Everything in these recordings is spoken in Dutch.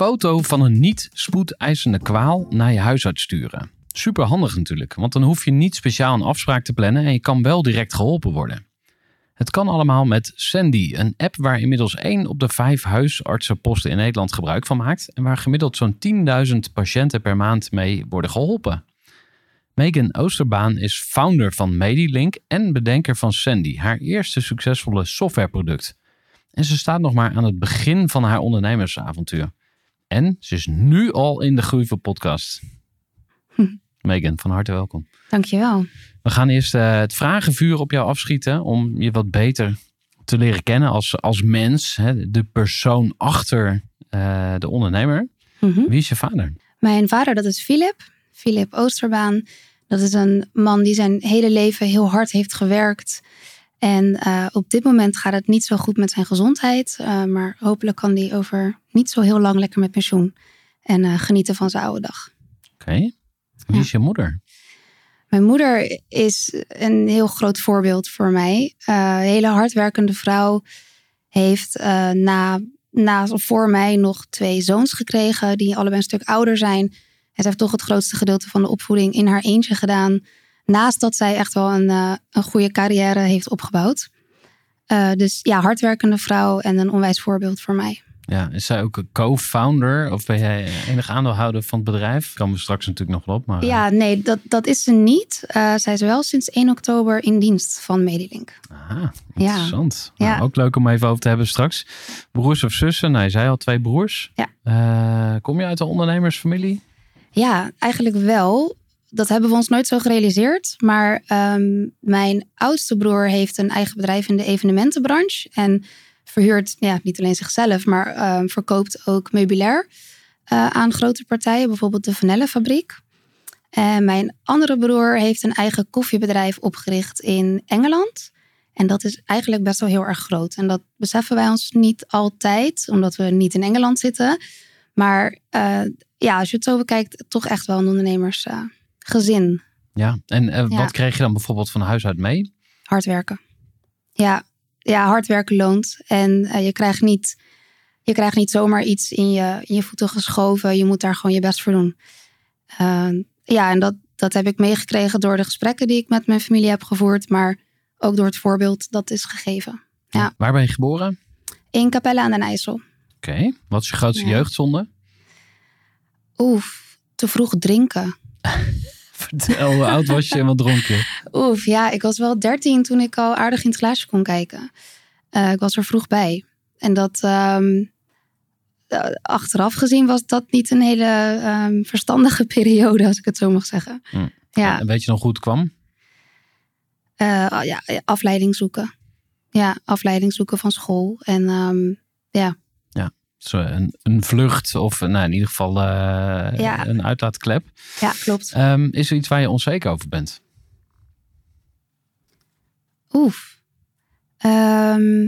foto van een niet spoedeisende kwaal naar je huisarts sturen. Super handig natuurlijk, want dan hoef je niet speciaal een afspraak te plannen en je kan wel direct geholpen worden. Het kan allemaal met Sandy, een app waar inmiddels 1 op de 5 huisartsenposten in Nederland gebruik van maakt en waar gemiddeld zo'n 10.000 patiënten per maand mee worden geholpen. Megan Oosterbaan is founder van Medilink en bedenker van Sandy, haar eerste succesvolle softwareproduct. En ze staat nog maar aan het begin van haar ondernemersavontuur. En ze is nu al in de Groeivel podcast. Hm. Megan, van harte welkom. Dankjewel. We gaan eerst eh, het vragenvuur op jou afschieten om je wat beter te leren kennen als, als mens. Hè, de persoon achter eh, de ondernemer. Mhm. Wie is je vader? Mijn vader, dat is Philip. Philip Oosterbaan. Dat is een man die zijn hele leven heel hard heeft gewerkt. En eh, op dit moment gaat het niet zo goed met zijn gezondheid. eh, maar hopelijk kan hij over niet zo heel lang lekker met pensioen. En eh, genieten van zijn oude dag. Oké. Wie Ja. is je moeder? Mijn moeder is een heel groot voorbeeld voor mij. Een hele hardwerkende vrouw. Heeft na, na voor mij nog twee zoons gekregen. Die allebei een stuk ouder zijn. En ze heeft toch het grootste gedeelte van de opvoeding in haar eentje gedaan. Naast dat zij echt wel een, eh, een goede carrière heeft opgebouwd. Eh, dus ja, hardwerkende vrouw en een onwijs voorbeeld voor mij. Ja, is zij ook een co-founder of ben jij enig aandeelhouder van het bedrijf? Komen we straks natuurlijk nog wel op. Maar, Ja, nee, dat, dat is ze niet. Eh, zij is wel sinds 1 oktober in dienst van Medilink. Aha, interessant. Ja. Nou, ook leuk om even over te hebben straks. Broers of zussen? Nou, je zei al twee broers. Ja. Eh, kom je uit een ondernemersfamilie? Ja, eigenlijk wel. Dat hebben we ons nooit zo gerealiseerd. Maar ehm, mijn oudste broer heeft een eigen bedrijf in de evenementenbranche. En verhuurt ja, niet alleen zichzelf, maar ehm, verkoopt ook meubilair eh, aan grote partijen. Bijvoorbeeld de Vanellenfabriek. En mijn andere broer heeft een eigen koffiebedrijf opgericht in Engeland. En dat is eigenlijk best wel heel erg groot. En dat beseffen wij ons niet altijd, omdat we niet in Engeland zitten. Maar eh, ja, als je het zo bekijkt, toch echt wel een ondernemersgezin. Ja. En eh, Ja. wat kreeg je dan bijvoorbeeld van huis uit mee? hard werken. Ja, ja hard werken loont. En eh, je, krijgt niet, je krijgt niet zomaar iets in je, in je voeten geschoven. Je moet daar gewoon je best voor doen. Eh, ja, en dat, dat heb ik meegekregen door de gesprekken die ik met mijn familie heb gevoerd. Maar ook door het voorbeeld dat is gegeven. Ja. Waar ben je geboren? In Capelle aan den IJssel. Oké. Wat is je grootste Ja. jeugdzonde? Oef, te vroeg drinken. Vertel, hoe oud was je en wat dronk je? Oef, ja, ik was wel dertien toen ik al aardig in het glaasje kon kijken. Eh, ik was er vroeg bij. En dat, ehm, eh, achteraf gezien was dat niet een hele ehm, verstandige periode, als ik het zo mag zeggen. Hm. Ja, En weet je nog hoe het kwam? eh, ja, afleiding zoeken. Ja, afleiding zoeken van school. En ehm, ja, een, een vlucht of nou, in ieder geval eh, Ja. een uitlaatklep. ja, klopt. Ehm, is er iets waar je onzeker over bent? Oef. Ehm,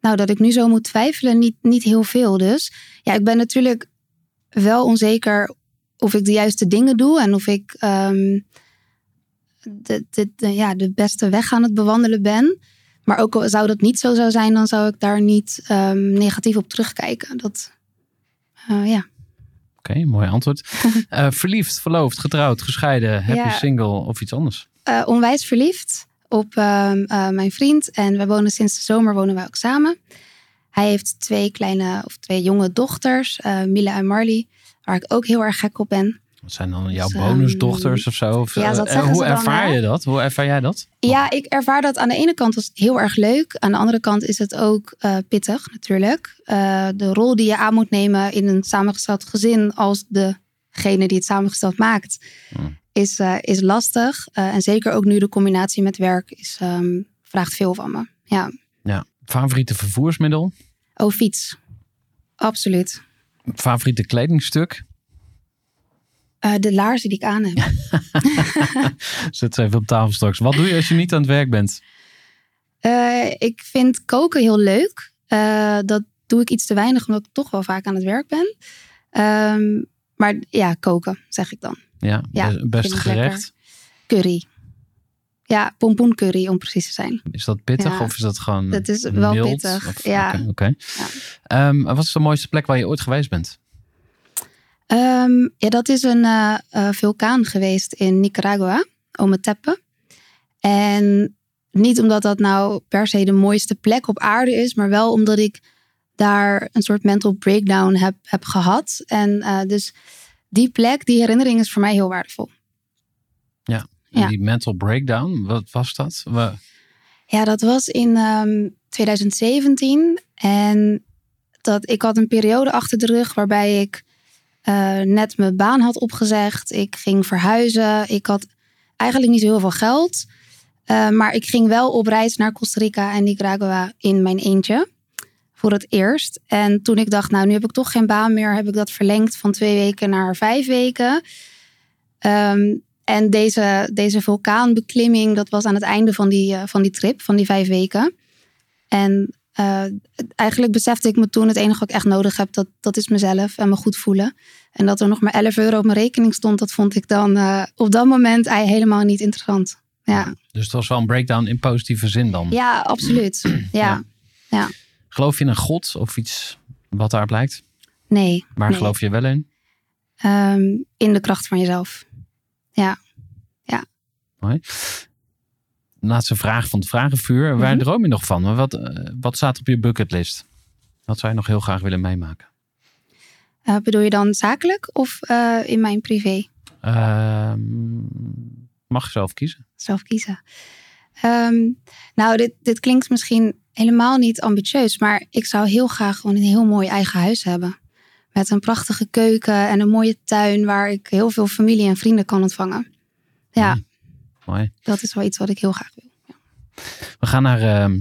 nou, dat ik nu zo moet twijfelen, niet, niet heel veel dus. Ja, ik ben natuurlijk wel onzeker of ik de juiste dingen doe en of ik ehm, de, de, de, ja, de beste weg aan het bewandelen ben. Maar ook al zou dat niet zo zou zijn, dan zou ik daar niet ehm, negatief op terugkijken. Dat, eh, ja. Oké, mooi antwoord. Eh, verliefd, verloofd, getrouwd, gescheiden, happy Ja. single of iets anders? Eh, onwijs verliefd op ehm, eh, mijn vriend. En we wonen sinds de zomer wonen wij ook samen. Hij heeft twee kleine of twee jonge dochters, Mila en Marley, waar ik ook heel erg gek op ben. Wat zijn dan jouw Dus, bonusdochters of zo? Of, ja, eh, dat hoe dan, ervaar je dat? Hoe ervaar jij dat? Ja, ik ervaar dat aan de ene kant als heel erg leuk. Aan de andere kant is het ook eh, pittig natuurlijk. Eh, de rol die je aan moet nemen in een samengesteld gezin als degene die het samengesteld maakt, Hmm. is, is lastig. En zeker ook nu de combinatie met werk is, ehm, vraagt veel van me. Ja. Ja. Favoriete vervoersmiddel? Oh, fiets. Absoluut. Favoriete kledingstuk? Eh, de laarzen die ik aan heb. Zet ze even op tafel straks. Wat doe je als je niet aan het werk bent? Eh, ik vind koken heel leuk. Eh, dat doe ik iets te weinig, omdat ik toch wel vaak aan het werk ben. Ehm, maar ja, koken, zeg ik dan. Ja, Ja, best- gerecht. Curry. Ja, pompoencurry om precies te zijn. Is dat pittig Ja. of is dat gewoon Het is wel mild? pittig, Of- ja. Oké. oké. Ehm, wat is de mooiste plek waar je ooit geweest bent? Ehm, ja, dat is een eh, eh, vulkaan geweest in Nicaragua, Ometepe. En niet omdat dat nou per se de mooiste plek op aarde is, maar wel omdat ik daar een soort mental breakdown heb, heb gehad. En eh, dus die plek, die herinnering is voor mij heel waardevol. En Ja. Die mental breakdown, wat was dat? We- Ja, dat was in ehm, 2017. En dat, ik had een periode achter de rug waarbij ik eh, net mijn baan had opgezegd. Ik ging verhuizen. Ik had eigenlijk niet heel veel geld. Eh, maar ik ging wel op reis naar Costa Rica en Nicaragua in mijn eentje. Voor het eerst. En toen ik dacht, nou nu heb ik toch geen baan meer, heb ik dat verlengd van twee weken naar vijf weken. Ehm, en deze, deze vulkaanbeklimming, dat was aan het einde van die, eh, van die trip, van die vijf weken. En eh, eigenlijk besefte ik me toen, het enige wat ik echt nodig heb, dat, dat is mezelf en me goed voelen. En dat er nog maar 11 euro op mijn rekening stond, dat vond ik dan eh, op dat moment eigenlijk helemaal niet interessant. Ja, Dus het was wel een breakdown in positieve zin dan. ja absoluut. Ja. Geloof je in een god of iets wat daar blijkt? Nee. Waar nee. geloof je wel in? Ehm, in de kracht van jezelf. Laatste vraag van het vragenvuur. Waar Mhm. droom je nog van? Wat, eh, wat staat op je bucketlist? Wat zou je nog heel graag willen meemaken? Eh, bedoel je dan zakelijk of eh, in mijn privé? Ehm, mag je zelf kiezen. zelf kiezen. Ehm, nou, dit, dit klinkt misschien helemaal niet ambitieus, maar ik zou heel graag gewoon een heel mooi eigen huis hebben. Met een prachtige keuken en een mooie tuin waar ik heel veel familie en vrienden kan ontvangen. Ja, Mooi. Mooi. dat is wel iets wat ik heel graag wil. We gaan naar ehm,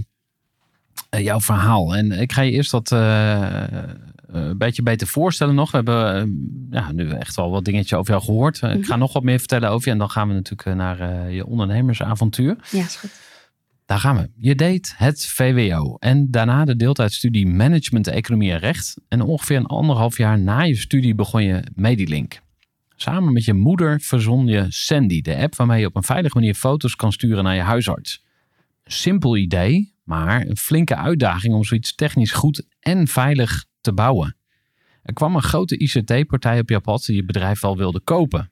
eh, jouw verhaal. En ik ga je eerst wat eh, eh, een beetje beter voorstellen nog. We hebben eh, ja, nu echt wel wat dingetje over jou gehoord. Eh, Ik Mhm. ga nog wat meer vertellen over je. En dan gaan we natuurlijk naar je ondernemersavontuur. Ja, is goed. Daar gaan we. Je deed het VWO en daarna de deeltijdstudie Management, Economie en Recht. En ongeveer een anderhalf jaar na je studie begon je Medilink. Samen met je moeder verzon je Sandy, de app waarmee je op een veilige manier foto's kan sturen naar je huisarts. Simpel idee, maar een flinke uitdaging om zoiets technisch goed en veilig te bouwen. Er kwam een grote ICT-partij op je pad die je bedrijf wel wilde kopen.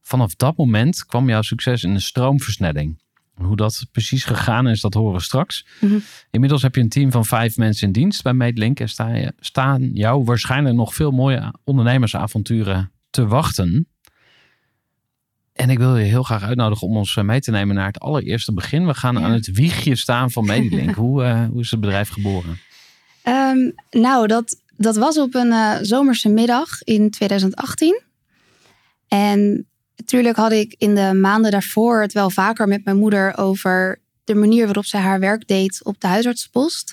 Vanaf dat moment kwam jouw succes in een stroomversnelling. Hoe dat precies gegaan is, dat horen we straks. Mhm. Inmiddels heb je een team van vijf mensen in dienst bij Medelink. En sta je, staan jou waarschijnlijk nog veel mooie ondernemersavonturen te wachten. En ik wil je heel graag uitnodigen om ons eh, mee te nemen naar het allereerste begin. We gaan Ja. aan het wiegje staan van Medelink. hoe, eh, hoe is het bedrijf geboren? Ehm, nou, dat, dat was op een eh, zomerse middag in 2018. En natuurlijk had ik in de maanden daarvoor het wel vaker met mijn moeder over de manier waarop zij haar werk deed op de huisartsenpost.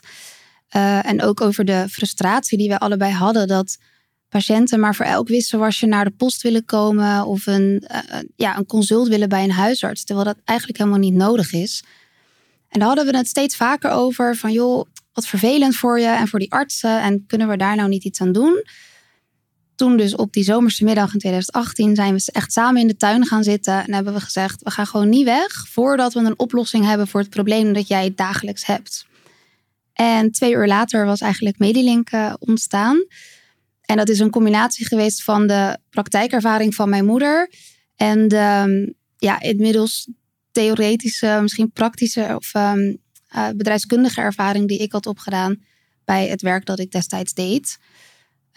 En ook over de frustratie die wij allebei hadden dat patiënten maar voor elk wisselwasje naar de post willen komen of een, eh, ja, een consult willen bij een huisarts, terwijl dat eigenlijk helemaal niet nodig is. En daar hadden we het steeds vaker over van joh, wat vervelend voor je en voor die artsen en kunnen we daar nou niet iets aan doen? toen dus op die zomerse middag in 2018 zijn we echt samen in de tuin gaan zitten. En hebben we gezegd, we gaan gewoon niet weg voordat we een oplossing hebben voor het probleem dat jij dagelijks hebt. En twee uur later was eigenlijk Medilink uh, ontstaan. En dat is een combinatie geweest van de praktijkervaring van mijn moeder en de ja, inmiddels theoretische, misschien praktische of um, uh, bedrijfskundige ervaring die ik had opgedaan bij het werk dat ik destijds deed.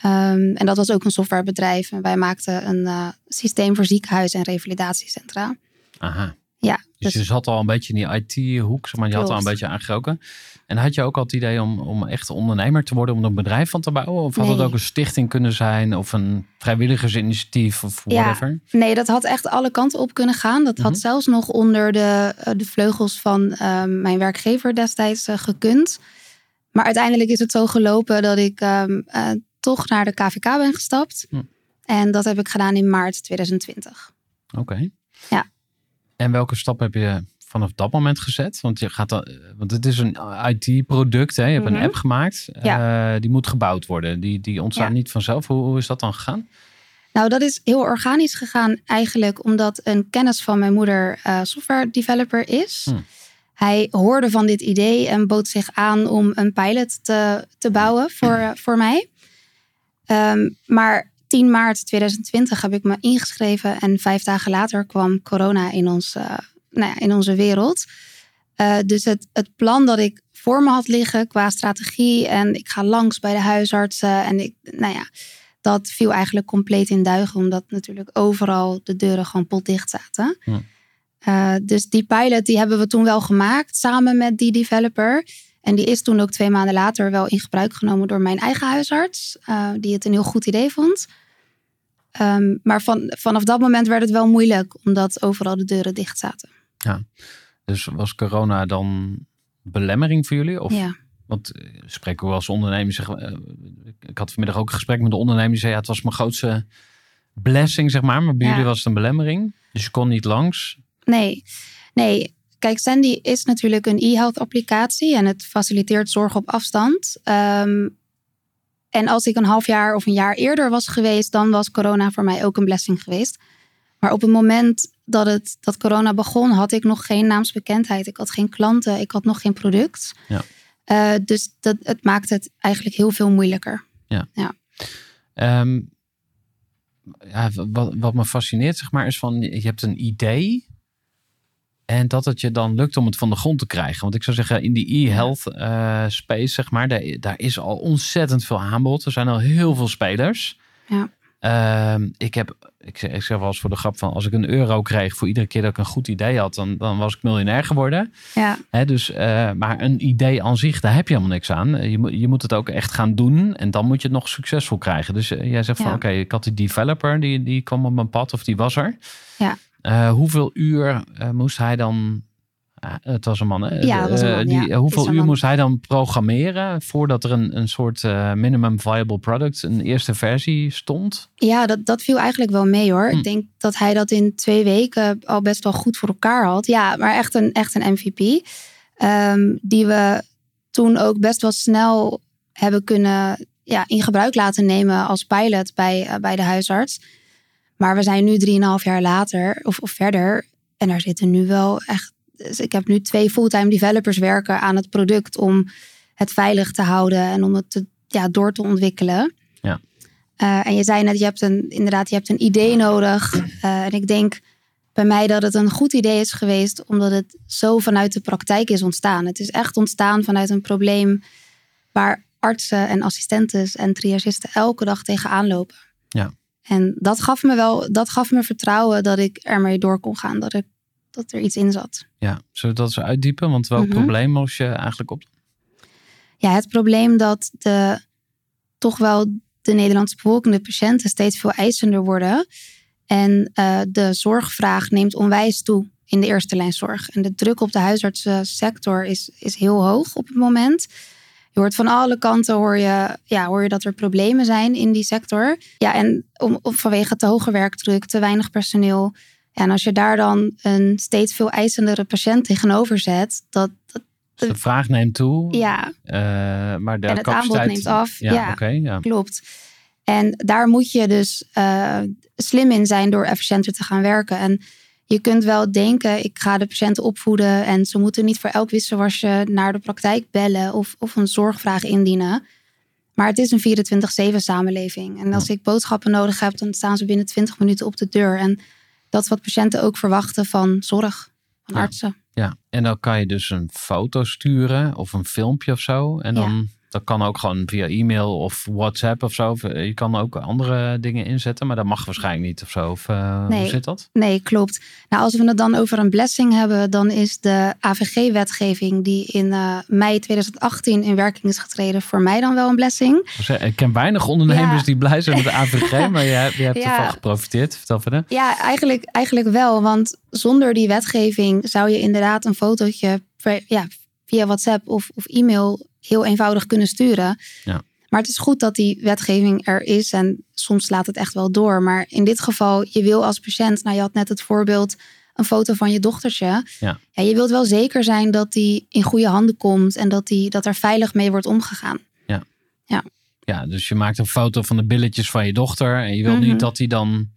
Um, en dat was ook een softwarebedrijf. En wij maakten een uh, systeem voor ziekenhuizen en revalidatiecentra. Aha. Ja, dus, dus je zat al een beetje in die IT-hoek, maar je had al een beetje aangeroken. En had je ook al het idee om, om echt ondernemer te worden, om er een bedrijf van te bouwen? Of had Nee. het ook een stichting kunnen zijn of een vrijwilligersinitiatief of whatever? Nee, dat had echt alle kanten op kunnen gaan. Dat had Mhm. zelfs nog onder de, eh, de vleugels van ehm, mijn werkgever destijds eh, gekund. Maar uiteindelijk is het zo gelopen dat ik ehm, eh, toch naar de KVK ben gestapt. Hm. En dat heb ik gedaan in maart 2020. Oké. Ja. En welke stap heb je vanaf dat moment gezet? Want je gaat dan, want het is een IT-product, hè? Je hebt Mhm. een app gemaakt. Eh, die moet gebouwd worden. Die, die ontstaat Ja. niet vanzelf. Hoe, hoe is dat dan gegaan? Nou, dat is heel organisch gegaan eigenlijk omdat een kennis van mijn moeder eh, software developer is. Hm. Hij hoorde van dit idee en bood zich aan om een pilot te, te bouwen voor, eh, voor mij. Ehm, maar 10 maart 2020 heb ik me ingeschreven en vijf dagen later kwam corona in, ons, eh, nou ja, in onze wereld. Eh, dus het, het plan dat ik voor me had liggen qua strategie en ik ga langs bij de huisartsen en ik, nou ja, dat viel eigenlijk compleet in duigen, omdat natuurlijk overal de deuren gewoon potdicht zaten. Ja. Eh, dus die pilot die hebben we toen wel gemaakt samen met die developer. En die is toen ook twee maanden later wel in gebruik genomen door mijn eigen huisarts, eh, die het een heel goed idee vond. Ehm, maar van, vanaf dat moment werd het wel moeilijk, omdat overal de deuren dicht zaten. Dus was corona dan belemmering voor jullie? Of, Ja. Want eh, spreken we als ondernemer. Zeg, eh, ik had vanmiddag ook een gesprek met de ondernemer. Die zei: ja, het was mijn grootste blessing, zeg maar. Maar bij Ja. jullie was het een belemmering. Dus je kon niet langs. Nee, nee. Kijk, Sandy is natuurlijk een e-health applicatie en het faciliteert zorg op afstand. Ehm, en als ik een half jaar of een jaar eerder was geweest, dan was corona voor mij ook een blessing geweest. Maar op het moment dat, het, dat corona begon, had ik nog geen naamsbekendheid. Ik had geen klanten, ik had nog geen product. Ja. Eh, dus dat, het maakt het eigenlijk heel veel moeilijker. Ehm, ja, wat, wat me fascineert, zeg maar, is van je hebt een idee. En dat het je dan lukt om het van de grond te krijgen. Want ik zou zeggen, in die e-health eh, space, zeg maar, daar, daar is al ontzettend veel aanbod. Er zijn al heel veel spelers. Ja. Ehm, ik heb, ik zeg, ik zeg wel eens voor de grap van, als ik een euro kreeg voor iedere keer dat ik een goed idee had, dan, dan was ik miljonair geworden. Ja, Hè, dus, eh, maar een idee aan zich, daar heb je helemaal niks aan. Je, moet- je moet het ook echt gaan doen en dan moet je het nog succesvol krijgen. Dus eh, jij zegt van oké, ik had die developer, die, die kwam op mijn pad of die was er. Ja. Eh, hoeveel uur moest hij dan... ah, het was een man, hè? Ja, het was een Eh, man, die, ja. eh, hoeveel uur man. moest hij dan programmeren voordat er een, een soort eh, minimum viable product, een eerste versie stond? Ja, dat, dat viel eigenlijk wel mee hoor. Hm. Ik denk dat hij dat in twee weken al best wel goed voor elkaar had. Ja, maar echt een, echt een MVP. Ehm, die we toen ook best wel snel hebben kunnen ja, in gebruik laten nemen als pilot bij, eh, bij de huisarts. Maar we zijn nu drieënhalf jaar later of, of verder. En daar zitten nu wel echt. Dus ik heb nu twee fulltime developers werken aan het product om het veilig te houden en om het te, ja, door te ontwikkelen. Ja. Eh, en je zei net, je hebt een, inderdaad, je hebt een idee nodig. Eh, en ik denk bij mij dat het een goed idee is geweest, omdat het zo vanuit de praktijk is ontstaan. Het is echt ontstaan vanuit een probleem waar artsen en assistentes en triagisten elke dag tegenaan lopen. Ja. En dat gaf me wel, dat gaf me vertrouwen dat ik ermee door kon gaan, dat, ik, dat er iets in zat. Ja, zullen we dat eens uitdiepen? Want welk Mhm. probleem los je eigenlijk op? Ja, het probleem dat de toch wel de Nederlandse bevolking, de patiënten, steeds veel eisender worden. En eh, de zorgvraag neemt onwijs toe in de eerste lijn zorg. En de druk op de huisartsensector is, is heel hoog op het moment. Je hoort van alle kanten hoor je, ja, hoor je dat er problemen zijn in die sector. Ja, en om, om- vanwege te hoge werkdruk, te weinig personeel. En als je daar dan een steeds veel eisendere patiënt tegenover zet, dat, dat Dus de vraag neemt toe, ja, eh, maar de en het aanbod capaciteit... neemt af. Ja, Ja, ja. klopt. En daar moet je dus uh, slim in zijn door efficiënter te gaan werken. En je kunt wel denken, ik ga de patiënten opvoeden en ze moeten niet voor elk wisselwasje naar de praktijk bellen of, of een zorgvraag indienen. Maar het is een 24-7 samenleving. En als ik boodschappen nodig heb, dan staan ze binnen 20 minuten op de deur. En dat is wat patiënten ook verwachten van zorg, van artsen. Ja, en dan kan je dus een foto sturen of een filmpje of zo. En dan dat kan ook gewoon via e-mail of WhatsApp of zo. Eh, je kan ook andere dingen inzetten, maar dat mag waarschijnlijk niet of zo. Of, uh, nee, hoe zit dat? Nee, klopt. Nou, als we het dan over een blessing hebben, dan is de AVG-wetgeving die in uh, mei 2018 in werking is getreden voor mij dan wel een blessing. Ik ken weinig ondernemers die blij zijn met de AVG, maar je, je hebt ja. ervan geprofiteerd. Vertel verder. Ja, eigenlijk, eigenlijk wel, want zonder die wetgeving zou je inderdaad een fotootje ja, via WhatsApp of, of e-mail heel eenvoudig kunnen sturen. Ja. Maar het is goed dat die wetgeving er is en soms slaat het echt wel door. Maar in dit geval, je wil als patiënt, nou je had net het voorbeeld, een foto van je dochtertje. Ja. ja je wilt wel zeker zijn dat die in goede handen komt en dat, die, dat er veilig mee wordt omgegaan. Ja. Ja. ja, dus je maakt een foto van de billetjes van je dochter en je wilt niet mhm. dat die dan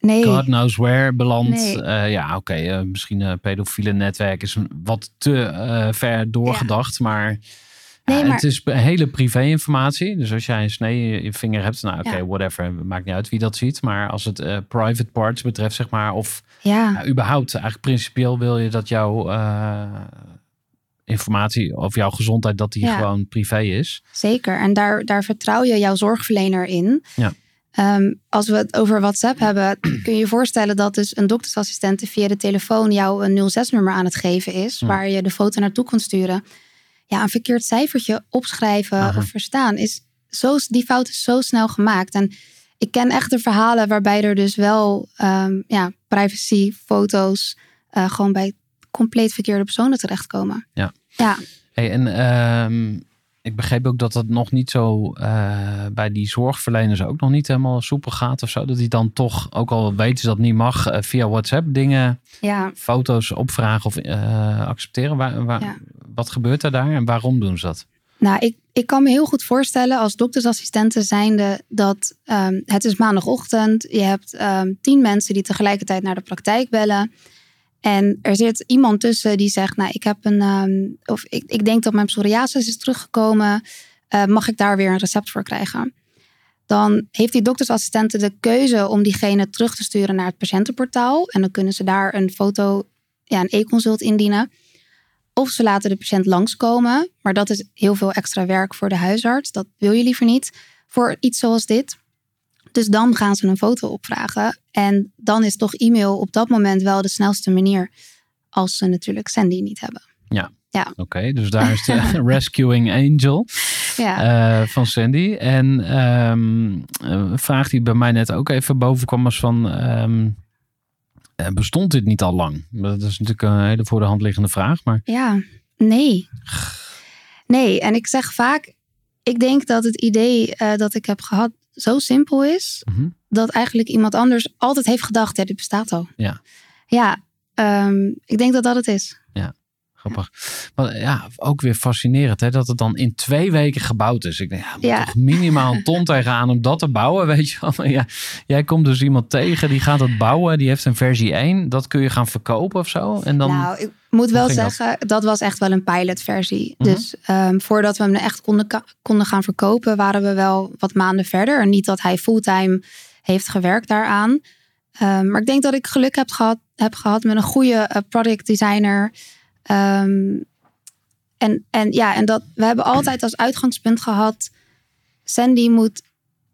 nee. God knows where belandt. Nee. Eh, ja, oké, eh, misschien een pedofiele netwerk is wat te uh, ver doorgedacht, maar Nee, maar... Het is hele privé-informatie. Dus als jij een snee in je vinger hebt, nou oké, whatever. Maakt niet uit wie dat ziet. Maar als het uh, private parts betreft, zeg maar, of ja. Nou, überhaupt, eigenlijk principieel wil je dat jouw uh, informatie over jouw gezondheid, dat die gewoon privé is. Zeker. En daar, daar vertrouw je jouw zorgverlener in. Ja. Um, als we het over WhatsApp hebben, kun je je voorstellen dat dus een doktersassistent via de telefoon jou een 06-nummer aan het geven is, waar je de foto naartoe kunt sturen ja, een verkeerd cijfertje opschrijven of verstaan is zo, die fout is zo snel gemaakt. En ik ken echt de verhalen waarbij er dus wel um, ja, privacy foto's uh, gewoon bij compleet verkeerde personen terechtkomen. Ja. ja. Hey, en um, ik begreep ook dat het nog niet zo uh, bij die zorgverleners ook nog niet helemaal soepel gaat of zo. Dat die dan toch, ook al weten ze dat niet mag, uh, via WhatsApp dingen, ja. foto's opvragen of uh, accepteren. Waar, waar, ja. Wat gebeurt er daar en waarom doen ze dat? Nou, ik, ik kan me heel goed voorstellen als doktersassistenten zijnde dat um, het is maandagochtend. Je hebt um, tien mensen die tegelijkertijd naar de praktijk bellen. En er zit iemand tussen die zegt, nou, ik heb een, um, of ik, ik denk dat mijn psoriasis is teruggekomen. Uh, mag ik daar weer een recept voor krijgen? Dan heeft die doktersassistente de keuze om diegene terug te sturen naar het patiëntenportaal. En dan kunnen ze daar een foto, ja, een e-consult indienen. Of ze laten de patiënt langskomen, maar dat is heel veel extra werk voor de huisarts. Dat wil je liever niet voor iets zoals dit. Dus dan gaan ze een foto opvragen. En dan is toch e-mail op dat moment wel de snelste manier. Als ze natuurlijk Sandy niet hebben. Ja, ja. Oké, dus daar is de Rescuing Angel ja. uh, van Sandy. En um, een vraag die bij mij net ook even boven kwam was van... Um, bestond dit niet al lang? Dat is natuurlijk een hele voor de hand liggende vraag. Maar... Ja, nee. Nee, en ik zeg vaak... Ik denk dat het idee uh, dat ik heb gehad zo simpel is, mhm. dat eigenlijk iemand anders altijd heeft gedacht, ja, dit bestaat al. Ja, ja um, ik denk dat dat het is. Ja, grappig. Maar ja, ook weer fascinerend hè, dat het dan in twee weken gebouwd is. Ik denk, ja, moet ja. toch minimaal een ton tegenaan om dat te bouwen, weet je wel. Ja, jij komt dus iemand tegen, die gaat het bouwen, die heeft een versie 1. Dat kun je gaan verkopen of zo. En dan... Nou, ik moet wel zeggen, dat? was echt wel een pilotversie. Mhm. Dus um, voordat we hem echt konden, konden gaan verkopen, waren we wel wat maanden verder. En niet dat hij fulltime heeft gewerkt daaraan. Um, maar ik denk dat ik geluk heb gehad, heb gehad met een goede uh, product designer. Um, en, en ja, en dat we hebben altijd als uitgangspunt gehad. Sandy moet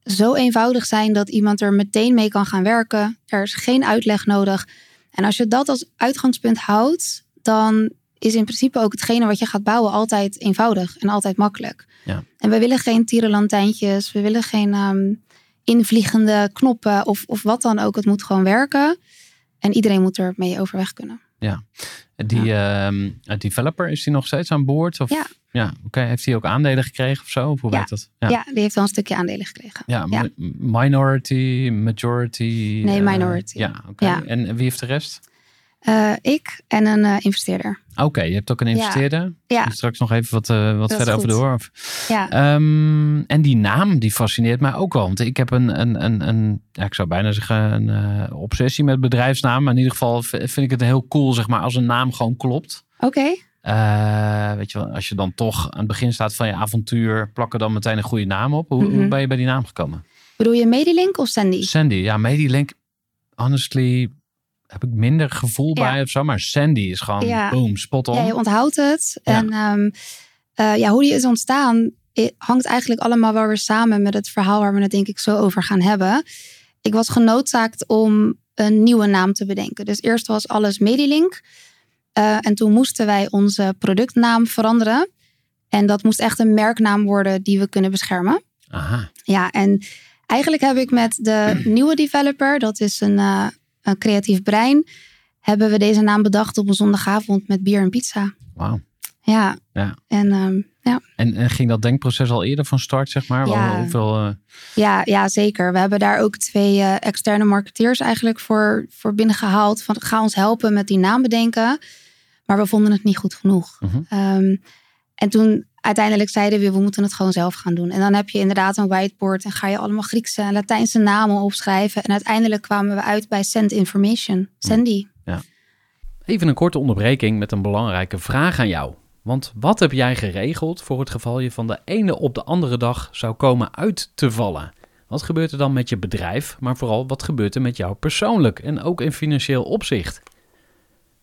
zo eenvoudig zijn dat iemand er meteen mee kan gaan werken. Er is geen uitleg nodig. En als je dat als uitgangspunt houdt, dan is in principe ook hetgene wat je gaat bouwen altijd eenvoudig en altijd makkelijk. Ja. En we willen geen tierenlantijntjes, we willen geen um, invliegende knoppen of, of wat dan ook. Het moet gewoon werken. En iedereen moet er mee overweg kunnen. Ja. Die ja. Ehm, developer, is die nog steeds aan boord? Of, ja. Ja, oké. Heeft hij ook aandelen gekregen of zo? Of hoe ja. werkt dat? Ja. ja. die heeft wel een stukje aandelen gekregen. Ja, minority, majority? Nee, minority. ja, oké. En wie heeft de rest? Eh, ik en een eh, investeerder. Oké, je hebt ook een investeerder. Ja, Straks nog even wat, eh, wat verder over door. Ja. Ehm, en die naam, die fascineert mij ook wel. Want ik heb een, een, een, een ja, ik zou bijna zeggen, een obsessie met bedrijfsnaam. Maar in ieder geval vind ik het heel cool, zeg maar, als een naam gewoon klopt. Oké. Weet je wel, als je dan toch aan het begin staat van je avontuur, plak er dan meteen een goede naam op. Hoe, hoe Mhm. ben je bij die naam gekomen? Bedoel je Medilink of Sandy? Sandy, ja, Medilink, honestly, heb ik minder gevoel Ja. bij of zo. Maar Sandy is gewoon, Ja. boom, spot on. Ja, je onthoudt het. Ja. En ehm, eh, ja, hoe die is ontstaan, hangt eigenlijk allemaal wel weer samen met het verhaal waar we het denk ik zo over gaan hebben. Ik was genoodzaakt om een nieuwe naam te bedenken. Dus eerst was alles Medilink. Eh, en toen moesten wij onze productnaam veranderen. En dat moest echt een merknaam worden die we kunnen beschermen. Aha, Ja, en eigenlijk heb ik met de nieuwe developer, dat is een, eh, een creatief brein, hebben we deze naam bedacht op een zondagavond met bier en pizza. wauw. Ja. Ja. En ehm, ja. En, en ging dat denkproces al eerder van start, zeg maar? Ja. Hoeveel, eh, Ja, ja, zeker. We hebben daar ook twee eh, externe marketeers eigenlijk voor, voor binnengehaald. Van ga ons helpen met die naam bedenken. Maar we vonden het niet goed genoeg. Mhm. Ehm, en toen uiteindelijk zeiden we, we moeten het gewoon zelf gaan doen. En dan heb je inderdaad een whiteboard en ga je allemaal Griekse en Latijnse namen opschrijven. En uiteindelijk kwamen we uit bij Send Information. Sandy. Even een korte onderbreking met een belangrijke vraag aan jou. Want wat heb jij geregeld voor het geval je van de ene op de andere dag zou komen uit te vallen? Wat gebeurt er dan met je bedrijf, maar vooral wat gebeurt er met jou persoonlijk en ook in financieel opzicht?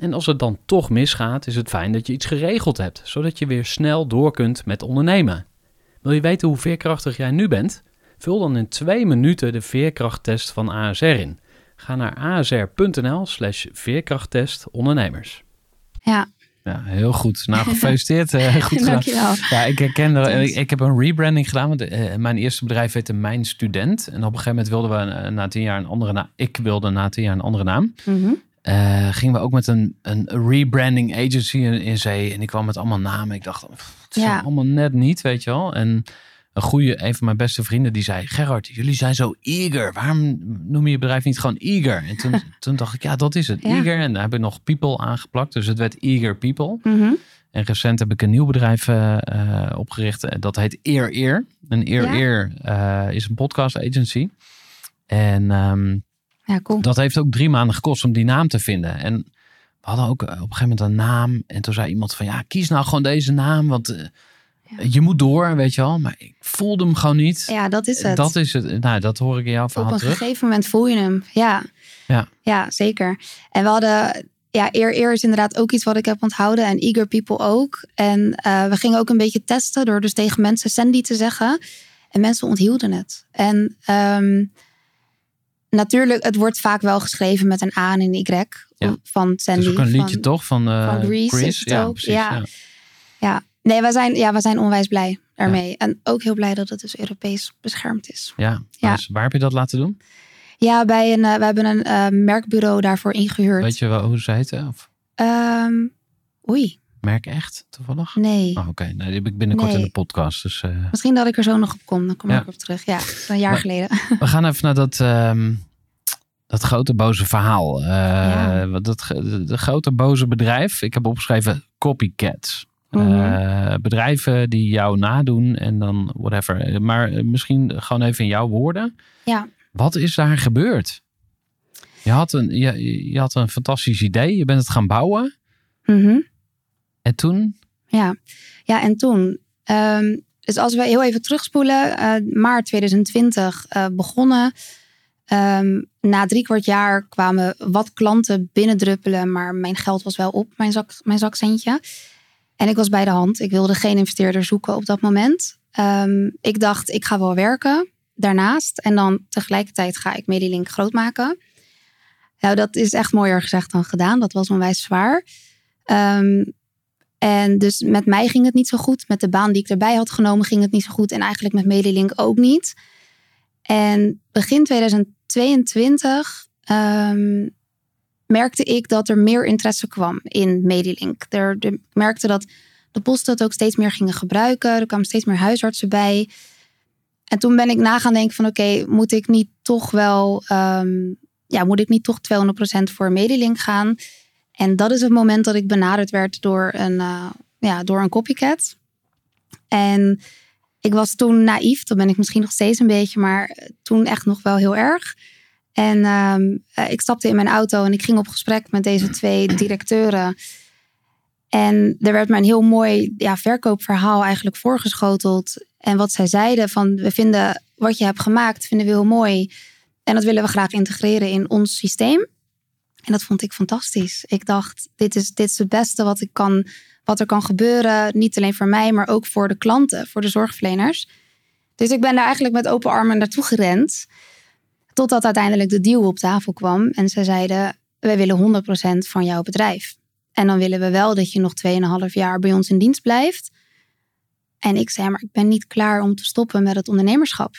En als het dan toch misgaat, is het fijn dat je iets geregeld hebt, zodat je weer snel door kunt met ondernemen. Wil je weten hoe veerkrachtig jij nu bent? Vul dan in twee minuten de veerkrachttest van ASR in. Ga naar asr.nl slash veerkrachttest ondernemers. Ja, Ja, heel goed. Nou, gefeliciteerd. eh, goed gedaan. dankjewel. Ja, ik herken er, ik, ik heb een rebranding gedaan. Want eh, mijn eerste bedrijf heette Mijn Student. En op een gegeven moment wilden we eh, na tien jaar een andere naam. Ik wilde na tien jaar een andere naam. Mhm. Eh, gingen we ook met een, een rebranding agency in, in zee. En ik kwam met allemaal namen. Ik dacht, pff, het is Ja. allemaal net niet, weet je wel. En een goede, een van mijn beste vrienden, die zei... Gerard, jullie zijn zo eager. Waarom noem je je bedrijf niet gewoon eager? En toen, toen dacht ik, ja, dat is het. Ja. Eager. En daar heb ik nog people aangeplakt. Dus het werd Eager People. Mhm. En recent heb ik een nieuw bedrijf eh, opgericht. Dat heet Eer Eer. En Eer Ja. Eer is een podcast agency. En ehm, Ja, cool. dat heeft ook drie maanden gekost om die naam te vinden. En we hadden ook eh, op een gegeven moment een naam. En toen zei iemand van ja, kies nou gewoon deze naam. Want eh, je moet door, weet je wel. Maar ik voelde hem gewoon niet. Ja, dat is het. Dat is het. Nou, dat hoor ik in jouw Op verhaal een terug. gegeven moment voel je hem. Ja. Ja. ja, zeker. En we hadden, ja, eer, eer is inderdaad ook iets wat ik heb onthouden. En eager people ook. En eh, we gingen ook een beetje testen door dus tegen mensen Sandy te zeggen. En mensen onthielden het. En ehm, natuurlijk, het wordt vaak wel geschreven met een A en een Y. Ja. Van Sandy. Het is ook een liedje van, toch? Van, eh, van Grease Ja, precies. Ja. Ja. Ja, nee, wij zijn, ja, wij zijn onwijs blij ermee. En ook heel blij dat het dus Europees beschermd is. Ja. Ja. Dus waar heb je dat laten doen? Ja, bij een, eh, we hebben een eh, merkbureau daarvoor ingehuurd. Weet je wel hoe ze heten? Of Ehm, oei, merk echt toevallig? nee. Oh, Oké, nou, die heb ik binnenkort Nee. in de podcast. Dus eh, Misschien dat ik er zo nog op kom. Dan kom Ja. ik op terug. Ja, een jaar Maar- geleden. we gaan even naar dat, ehm, dat grote boze verhaal. Ja. wat dat, de, grote boze bedrijf. Ik heb opgeschreven copycats. Mhm. Eh, bedrijven die jou nadoen en dan whatever. Maar misschien gewoon even in jouw woorden. Ja. Wat is daar gebeurd? Je had, een, je, je had een fantastisch idee. Je bent het gaan bouwen. Mhm. En toen? Ja. ja, en toen. ehm, dus als we heel even terugspoelen. eh, maart 2020 eh, begonnen. Ehm, na drie kwart jaar kwamen wat klanten binnendruppelen. Maar mijn geld was wel op, mijn, zak, mijn zakcentje. En ik was bij de hand. Ik wilde geen investeerder zoeken op dat moment. Ehm, ik dacht, ik ga wel werken daarnaast. En dan tegelijkertijd ga ik Medilink groot maken. Nou, dat is echt mooier gezegd dan gedaan. Dat was onwijs zwaar. Ehm, En dus met mij ging het niet zo goed. Met de baan die ik erbij had genomen ging het niet zo goed. En eigenlijk met Medilink ook niet. En begin 2022 ehm, merkte ik dat er meer interesse kwam in Medilink. Er, ik merkte dat de posten het ook steeds meer gingen gebruiken. Er kwamen steeds meer huisartsen bij. En toen ben ik na gaan denken van oké, moet ik niet toch wel, ehm, ja, moet ik niet toch 200% voor Medilink gaan? En dat is het moment dat ik benaderd werd door een, eh, ja, door een copycat. En ik was toen naïef, dat ben ik misschien nog steeds een beetje, maar toen echt nog wel heel erg. En ehm, eh, ik stapte in mijn auto en ik ging op gesprek met deze twee directeuren. En er werd mij een heel mooi ja, verkoopverhaal eigenlijk voorgeschoteld. En wat zij zeiden van we vinden wat je hebt gemaakt, vinden we heel mooi. En dat willen we graag integreren in ons systeem. En dat vond ik fantastisch. Ik dacht, dit is, dit is het beste wat, ik kan, wat er kan gebeuren. Niet alleen voor mij, maar ook voor de klanten, voor de zorgverleners. Dus ik ben daar eigenlijk met open armen naartoe gerend. Totdat uiteindelijk de deal op tafel kwam. En ze zeiden, wij willen 100% van jouw bedrijf. En dan willen we wel dat je nog 2,5 jaar bij ons in dienst blijft. En ik zei, maar ik ben niet klaar om te stoppen met het ondernemerschap.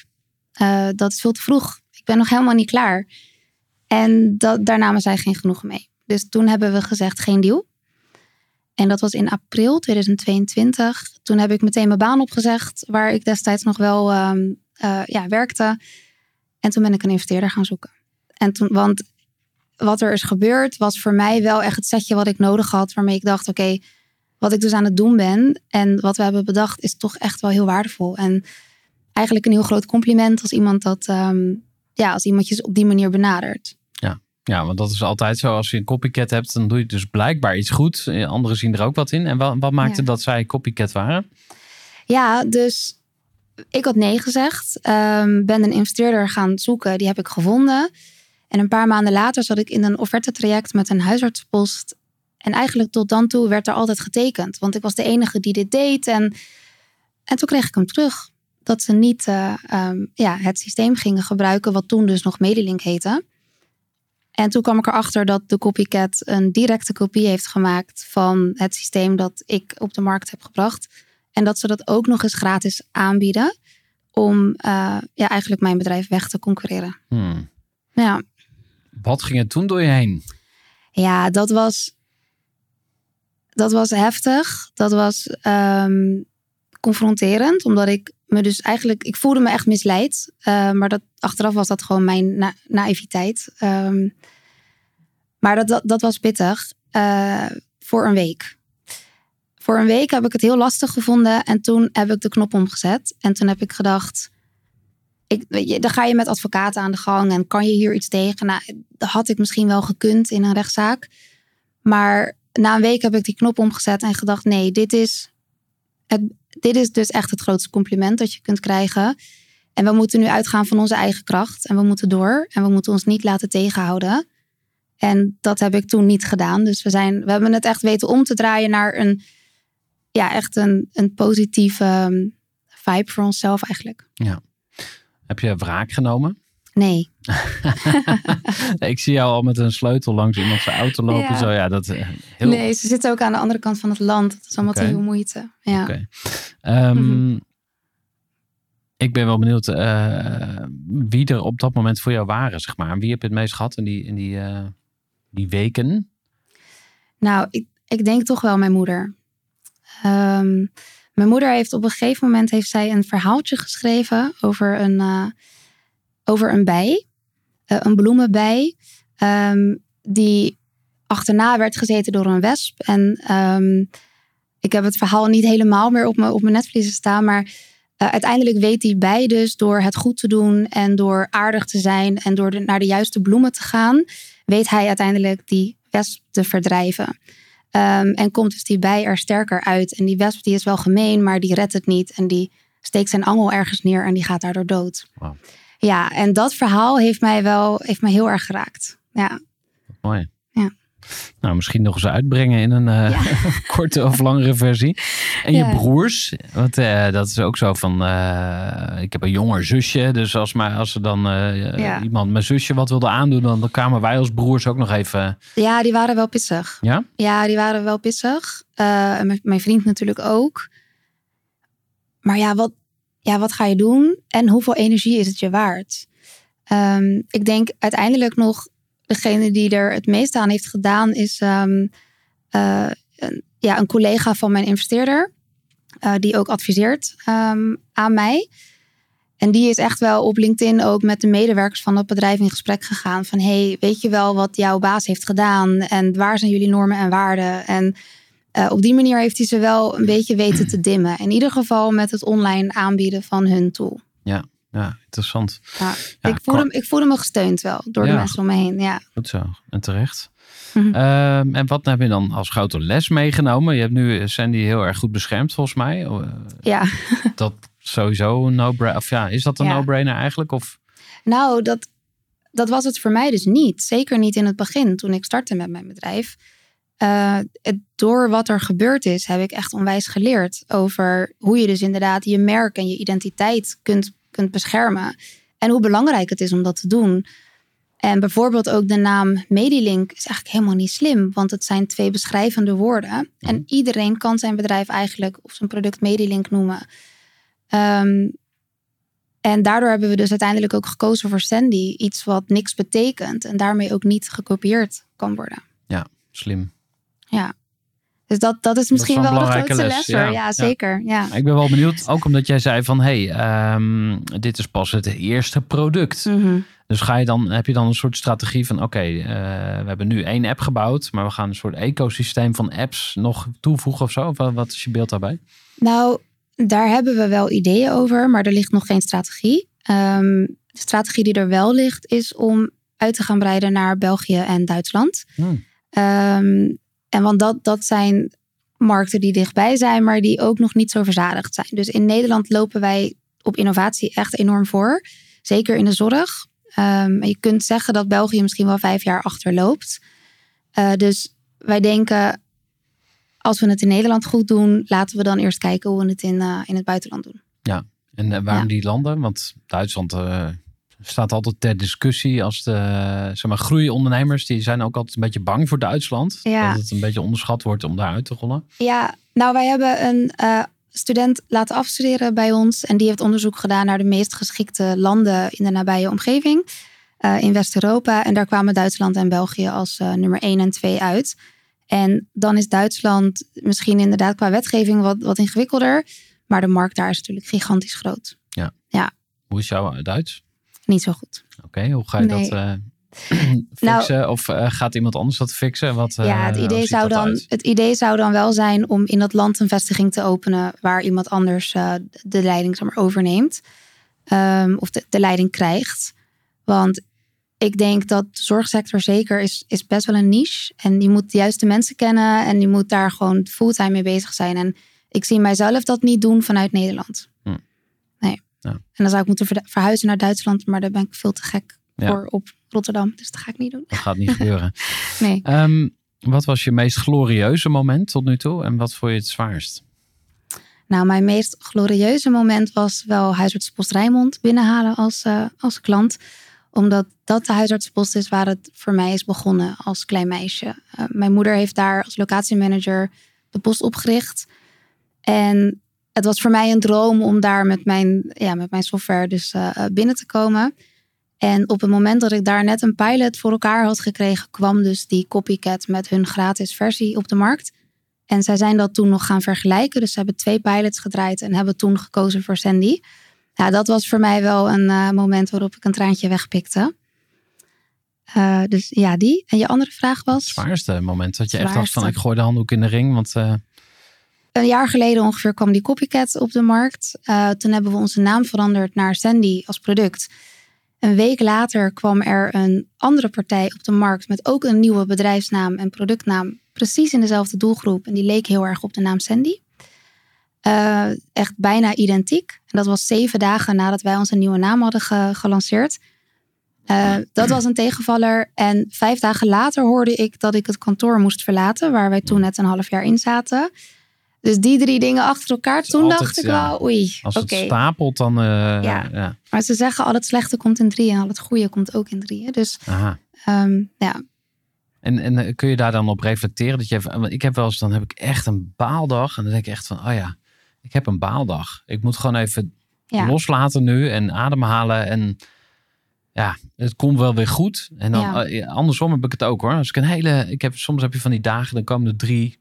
Eh, dat is veel te vroeg. Ik ben nog helemaal niet klaar. En dat, daar namen zij geen genoegen mee. Dus toen hebben we gezegd geen deal. En dat was in april 2022. Toen heb ik meteen mijn baan opgezegd, waar ik destijds nog wel ehm, eh, ja, werkte. En toen ben ik een investeerder gaan zoeken. En toen, want wat er is gebeurd, was voor mij wel echt het setje wat ik nodig had. Waarmee ik dacht, oké, wat ik dus aan het doen ben en wat we hebben bedacht, is toch echt wel heel waardevol. En eigenlijk een heel groot compliment als iemand dat, ehm, ja, als iemand je op die manier benadert. Ja, want dat is altijd zo. Als je een copycat hebt, dan doe je dus blijkbaar iets goed. Eh, Anderen zien er ook wat in. En wat, wat maakte Ja. dat zij copycat waren? Ja, dus ik had nee gezegd. Ehm, ben een investeerder gaan zoeken. Die heb ik gevonden. En een paar maanden later zat ik in een offertetraject met een huisartsenpost. En eigenlijk tot dan toe werd er altijd getekend. Want ik was de enige die dit deed. En, en toen kreeg ik hem terug. Dat ze niet eh, ehm, ja, het systeem gingen gebruiken, wat toen dus nog Medilink heette. En toen kwam ik erachter dat de copycat een directe kopie heeft gemaakt van het systeem dat ik op de markt heb gebracht. En dat ze dat ook nog eens gratis aanbieden om eh, ja, eigenlijk mijn bedrijf weg te concurreren. Hmm. Ja, Wat ging er toen door je heen? ja dat, was, dat was heftig. Dat was ehm, confronterend, omdat ik me dus eigenlijk, ik voelde me echt misleid. Eh, maar dat, achteraf was dat gewoon mijn na naïviteit. Ehm, maar dat, dat, dat was pittig eh, voor een week. Voor een week heb ik het heel lastig gevonden en toen heb ik de knop omgezet. En toen heb ik gedacht, ik, weet je, dan ga je met advocaten aan de gang en kan je hier iets tegen? Nou, dat had ik misschien wel gekund in een rechtszaak. Maar na een week heb ik die knop omgezet en gedacht, nee, dit is, het, dit is dus echt het grootste compliment dat je kunt krijgen. En we moeten nu uitgaan van onze eigen kracht en we moeten door en we moeten ons niet laten tegenhouden. En dat heb ik toen niet gedaan. Dus we, zijn, we hebben het echt weten om te draaien naar een, ja, echt een, een positieve ehm, vibe voor onszelf eigenlijk. Heb je wraak genomen? Nee. ik zie jou al met een sleutel langs iemand zijn auto lopen. Ja. Zo, ja, dat eh, heel. Nee, ze zitten ook aan de andere kant van het land. Dat is allemaal te veel moeite. Ja. Oké. Ehm, Mhm. Ik ben wel benieuwd eh, wie er op dat moment voor jou waren, zeg maar. Wie heb je het meest gehad in die, in die, eh, die weken? Nou, ik, ik denk toch wel mijn moeder. Ehm, mijn moeder heeft op een gegeven moment heeft zij een verhaaltje geschreven over een, over een bij, eh, een bloemenbij, ehm, die achterna werd gezeten door een wesp. En ehm, ik heb het verhaal niet helemaal meer op mijn, op mijn netvliezen staan, maar eh, uiteindelijk weet die bij dus door het goed te doen en door aardig te zijn en door naar de juiste bloemen te gaan, weet hij uiteindelijk die wesp te verdrijven. Ehm, en komt dus die bij er sterker uit. En die wesp die is wel gemeen, maar die redt het niet. En die steekt zijn angel ergens neer en die gaat daardoor dood. Ja, en dat verhaal heeft mij wel heeft mij heel erg geraakt. Ja, Mooi. Ja. Nou, misschien nog eens uitbrengen in een eh, Ja. korte of langere versie. En je broers, want eh, dat is ook zo van, eh, ik heb een jonger zusje, dus als, maar, als er dan Ja. iemand mijn zusje wat wilde aandoen, dan, kwamen wij als broers ook nog even, Ja, die waren wel pissig. ja? Ja, die waren wel pissig. En mijn vriend natuurlijk ook. Maar ja wat, ja, wat ga je doen? En hoeveel energie is het je waard? Ehm, ik denk uiteindelijk nog degene die er het meeste aan heeft gedaan is ehm, eh, een, ja, een collega van mijn investeerder. eh, die ook adviseert ehm, aan mij. En die is echt wel op LinkedIn ook met de medewerkers van het bedrijf in gesprek gegaan. Van hey, weet je wel wat jouw baas heeft gedaan? En waar zijn jullie normen en waarden? En eh, op die manier heeft hij ze wel een beetje weten te dimmen. In ieder geval met het online aanbieden van hun tool. Ja, interessant. Ja, Ja, ik, voelde, me- ik voelde me gesteund wel door de Ja. mensen om me heen. Ja. Goed zo, en terecht. Mhm. Ehm, en wat heb je dan als grote les meegenomen? Je hebt nu eh, Sandy heel erg goed beschermd volgens mij. Eh, ja, Dat sowieso een no-brainer, of ja, is dat een Ja. no-brainer eigenlijk? Of nou, dat, dat was het voor mij dus niet. Zeker niet in het begin toen ik startte met mijn bedrijf. Eh, het, door wat er gebeurd is, heb ik echt onwijs geleerd over hoe je dus inderdaad je merk en je identiteit kunt, kunt beschermen. En hoe belangrijk het is om dat te doen. En bijvoorbeeld ook de naam Medilink is eigenlijk helemaal niet slim, want het zijn twee beschrijvende woorden. En iedereen kan zijn bedrijf eigenlijk of zijn product Medilink noemen. Ehm, en daardoor hebben we dus uiteindelijk ook gekozen voor Sandy, iets wat niks betekent en daarmee ook niet gekopieerd kan worden. slim? Dus dat, dat is misschien wel de grootste les, ja. Ja, Ja. zeker. Ja. Ik ben wel benieuwd, ook omdat jij zei van, hé, hey, ehm, dit is pas het eerste product. Mhm. Dus ga je dan, heb je dan een soort strategie van, oké, eh, we hebben nu één app gebouwd, maar we gaan een soort ecosysteem van apps nog toevoegen of zo? Of wat- wat is je beeld daarbij? Nou, daar hebben we wel ideeën over, maar er ligt nog geen strategie. Ehm, de strategie die er wel ligt, is om uit te gaan breiden naar België en Duitsland. Hmm. Ehm, en want dat, dat zijn markten die dichtbij zijn, maar die ook nog niet zo verzadigd zijn. Dus in Nederland lopen wij op innovatie echt enorm voor. Zeker in de zorg. Ehm, je kunt zeggen dat België misschien wel vijf jaar achterloopt. Eh, dus wij denken, als we het in Nederland goed doen, laten we dan eerst kijken hoe we het in, eh, in het buitenland doen. En eh, waarom Ja. die landen? Want Duitsland staat altijd ter discussie als de zeg maar, groeiondernemers, die zijn ook altijd een beetje bang voor Duitsland. Ja. Dat het een beetje onderschat wordt om daar uit te rollen. Ja, nou wij hebben een eh, student laten afstuderen bij ons. En die heeft onderzoek gedaan naar de meest geschikte landen in de nabije omgeving. eh, in West-Europa. En daar kwamen Duitsland en België als eh, nummer 1 en 2 uit. En dan is Duitsland misschien inderdaad qua wetgeving wat, wat ingewikkelder. Maar de markt daar is natuurlijk gigantisch groot. Hoe is jouw Duits? Niet zo goed. Oké, hoe ga je Nee. dat eh, fixen? of eh, gaat iemand anders dat fixen? Wat, eh, ja, het hoe idee, zou dan, uit? het idee zou dan wel zijn om in dat land een vestiging te openen waar iemand anders eh, de leiding zeg maar, overneemt. Ehm, of de, de leiding krijgt. Want ik denk dat de zorgsector zeker is, is best wel een niche. En je moet de juiste mensen kennen en je moet daar gewoon fulltime mee bezig zijn. En ik zie mijzelf dat niet doen vanuit Nederland. Ja. En dan zou ik moeten verhuizen naar Duitsland, maar daar ben ik veel te gek Ja. voor op Rotterdam. Dus dat ga ik niet doen. Dat gaat niet gebeuren. Nee. Ehm, wat was je meest glorieuze moment tot nu toe? En wat vond je het zwaarst? Nou, mijn meest glorieuze moment was wel huisartspost Rijnmond binnenhalen als, eh, als klant. Omdat dat de huisartspost is waar het voor mij is begonnen als klein meisje. Eh, mijn moeder heeft daar als locatiemanager de post opgericht. En het was voor mij een droom om daar met mijn, ja, met mijn software dus eh, eh, binnen te komen. En op het moment dat ik daar net een pilot voor elkaar had gekregen, kwam dus die copycat met hun gratis versie op de markt. En zij zijn dat toen nog gaan vergelijken. Dus ze hebben twee pilots gedraaid en hebben toen gekozen voor Sandy. Ja, dat was voor mij wel een eh, moment waarop ik een traantje wegpikte. Dus ja, die. En je andere vraag was? Het zwaarste moment dat je echt dacht van ik gooi de handdoek in de ring. Want Een jaar geleden ongeveer kwam die copycat op de markt. Eh, toen hebben we onze naam veranderd naar Sandy als product. Een week later kwam er een andere partij op de markt met ook een nieuwe bedrijfsnaam en productnaam. Precies in dezelfde doelgroep. En die leek heel erg op de naam Sandy. Eh, echt bijna identiek. En dat was zeven dagen nadat wij onze nieuwe naam hadden ge- gelanceerd. Eh, dat was een tegenvaller. En vijf dagen later hoorde ik dat ik het kantoor moest verlaten, waar wij toen net een half jaar in zaten. Dus die drie dingen achter elkaar. Toen altijd, dacht ik ja. wel, oei, Als oké. het stapelt, dan... eh, Ja. ja. Maar ze zeggen al het slechte komt in drieën en al het goede komt ook in drieën. Dus Aha. ehm, ja, En, en eh, kun je daar dan op reflecteren? Dat je even, ik heb wel eens, dan heb ik echt een baaldag. En dan denk ik echt van, oh ja, ik heb een baaldag. Ik moet gewoon even ja. loslaten nu en ademhalen. En ja, het komt wel weer goed. En dan Ja. eh, andersom heb ik het ook hoor. Als ik een hele, ik heb, soms heb je van die dagen, dan komen er drie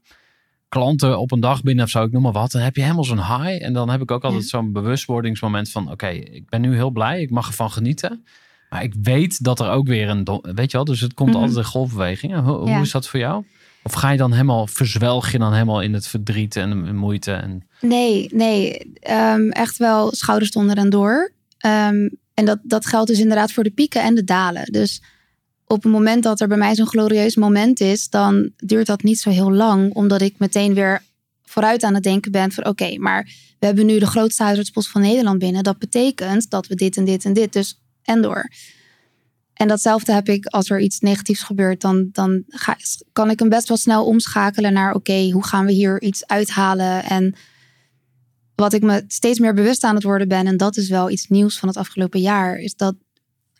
klanten op een dag binnen of zo, ik noem maar wat. Dan heb je helemaal zo'n high. En dan heb ik ook altijd Ja. zo'n bewustwordingsmoment van, oké, ik ben nu heel blij. Ik mag ervan genieten. Maar ik weet dat er ook weer een, weet je wel, dus het komt Mhm. altijd een golfbeweging. En Hoe, Ja. hoe is dat voor jou? Of ga je dan helemaal, verzwelg je dan helemaal in het verdriet en de moeite? En, Nee, nee. ehm, echt wel schouders onder en door. Ehm, en dat, dat geldt dus inderdaad voor de pieken en de dalen. Dus op het moment dat er bij mij zo'n glorieus moment is, dan duurt dat niet zo heel lang, omdat ik meteen weer vooruit aan het denken ben van oké, maar we hebben nu de grootste huisartspost van Nederland binnen. Dat betekent dat we dit en dit en dit, dus en door. En datzelfde heb ik als er iets negatiefs gebeurt, dan, dan ga, kan ik hem best wel snel omschakelen naar oké, hoe gaan we hier iets uithalen en wat ik me steeds meer bewust aan het worden ben, en dat is wel iets nieuws van het afgelopen jaar, is dat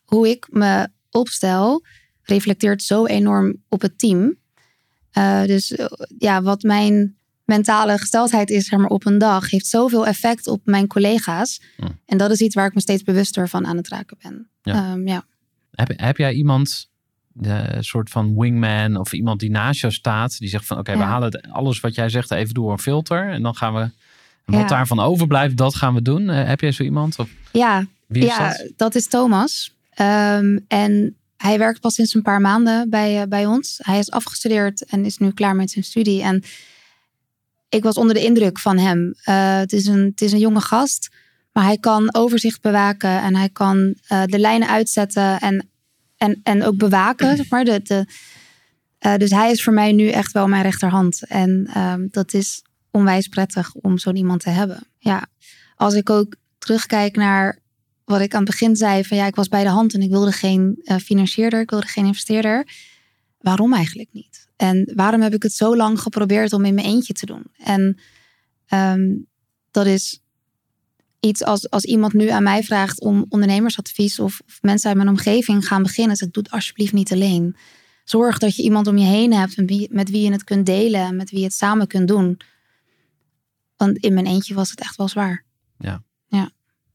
hoe ik me opstel, reflecteert zo enorm op het team. Eh, dus eh, ja, wat mijn mentale gesteldheid is zeg maar, op een dag, heeft zoveel effect op mijn collega's. Hm. En dat is iets waar ik me steeds bewuster van aan het raken ben. Ja. Ja. ja. heb, heb jij iemand, een soort van wingman of iemand die naast jou staat, die zegt van oké, we Ja. halen alles wat jij zegt even door een filter en dan gaan we, wat Ja. daarvan overblijft, dat gaan we doen. Eh, heb jij zo iemand? Of ja, wie is ja, dat? dat is Thomas. Ehm, en hij werkt pas sinds een paar maanden bij, eh, bij ons. Hij is afgestudeerd en is nu klaar met zijn studie. En ik was onder de indruk van hem. Eh, het, is een, het is een jonge gast, maar hij kan overzicht bewaken en hij kan eh, de lijnen uitzetten en, en, en ook bewaken. Zeg maar, de, de, dus hij is voor mij nu echt wel mijn rechterhand. En ehm, dat is onwijs prettig om zo'n iemand te hebben. Ja, als ik ook terugkijk naar wat ik aan het begin zei: van ja, ik was bij de hand en ik wilde geen eh, financierder, ik wilde geen investeerder. Waarom eigenlijk niet? En waarom heb ik het zo lang geprobeerd om in mijn eentje te doen? En ehm, dat is iets als, als iemand nu aan mij vraagt om ondernemersadvies of, of mensen uit mijn omgeving gaan beginnen. Zeg doe het alsjeblieft niet alleen. Zorg dat je iemand om je heen hebt met wie, je het kunt delen en met wie je het samen kunt doen. Want in mijn eentje was het echt wel zwaar.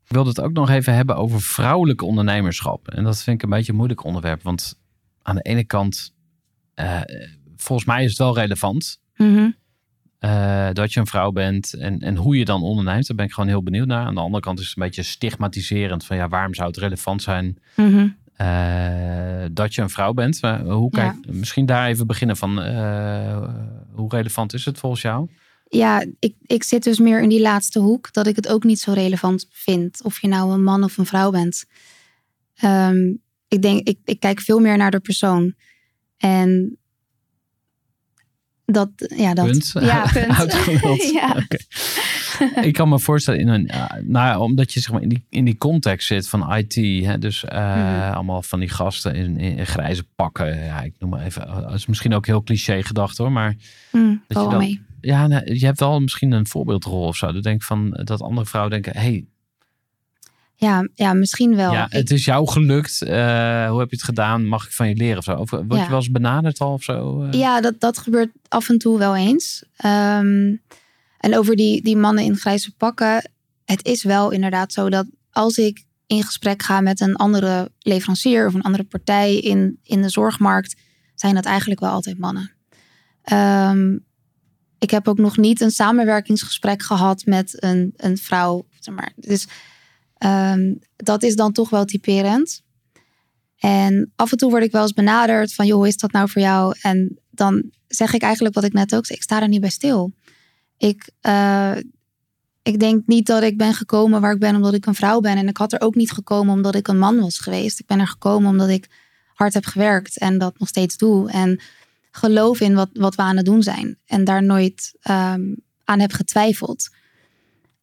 Ik wilde het ook nog even hebben over vrouwelijk ondernemerschap. En dat vind ik een beetje een moeilijk onderwerp. Want aan de ene kant, eh, volgens mij is het wel relevant Mhm. eh, dat je een vrouw bent en, en hoe je dan onderneemt. Daar ben ik gewoon heel benieuwd naar. Aan de andere kant is het een beetje stigmatiserend van ja, waarom zou het relevant zijn Mhm. eh, dat je een vrouw bent? Maar hoe kijk, Misschien daar even beginnen van hoe relevant is het volgens jou? Ja, ik, ik zit dus meer in die laatste hoek. Dat ik het ook niet zo relevant vind. Of je nou een man of een vrouw bent. Ehm, ik denk, ik, ik kijk veel meer naar de persoon. En dat, ja, dat. Punt. Ja, punt. Ja. Oké. Ik kan me voorstellen, in een, ja, nou omdat je zeg maar, in, die, in die context zit van IT. Hè, dus eh, Mhm. allemaal van die gasten in, in grijze pakken. Ja, ik noem maar even. Dat is misschien ook heel cliché gedacht hoor. Maar Mm, je val wel dan- mee. Ja, nou, je hebt wel misschien een voorbeeldrol of zo. Dat denk van dat andere vrouwen denken: hey, Ja, ja, misschien wel. ja, het is jou gelukt. Eh, hoe heb je het gedaan? Mag ik van je leren of zo? Of word Ja. je wel eens benaderd al of zo? Eh, Ja, dat, dat gebeurt af en toe wel eens. Ehm, en over die, die mannen in grijze pakken. Het is wel inderdaad zo dat als ik in gesprek ga met een andere leverancier of een andere partij in, in de zorgmarkt, zijn dat eigenlijk wel altijd mannen. Ehm, ik heb ook nog niet een samenwerkingsgesprek gehad met een, een vrouw. Zeg maar. Dus ehm, dat is dan toch wel typerend. En af en toe word ik wel eens benaderd van, joh, hoe is dat nou voor jou? En dan zeg ik eigenlijk wat ik net ook zei, ik sta er niet bij stil. Ik, eh, ik denk niet dat ik ben gekomen waar ik ben omdat ik een vrouw ben. En ik had er ook niet gekomen omdat ik een man was geweest. Ik ben er gekomen omdat ik hard heb gewerkt en dat nog steeds doe. En geloof in wat, wat we aan het doen zijn. En daar nooit ehm, aan heb getwijfeld.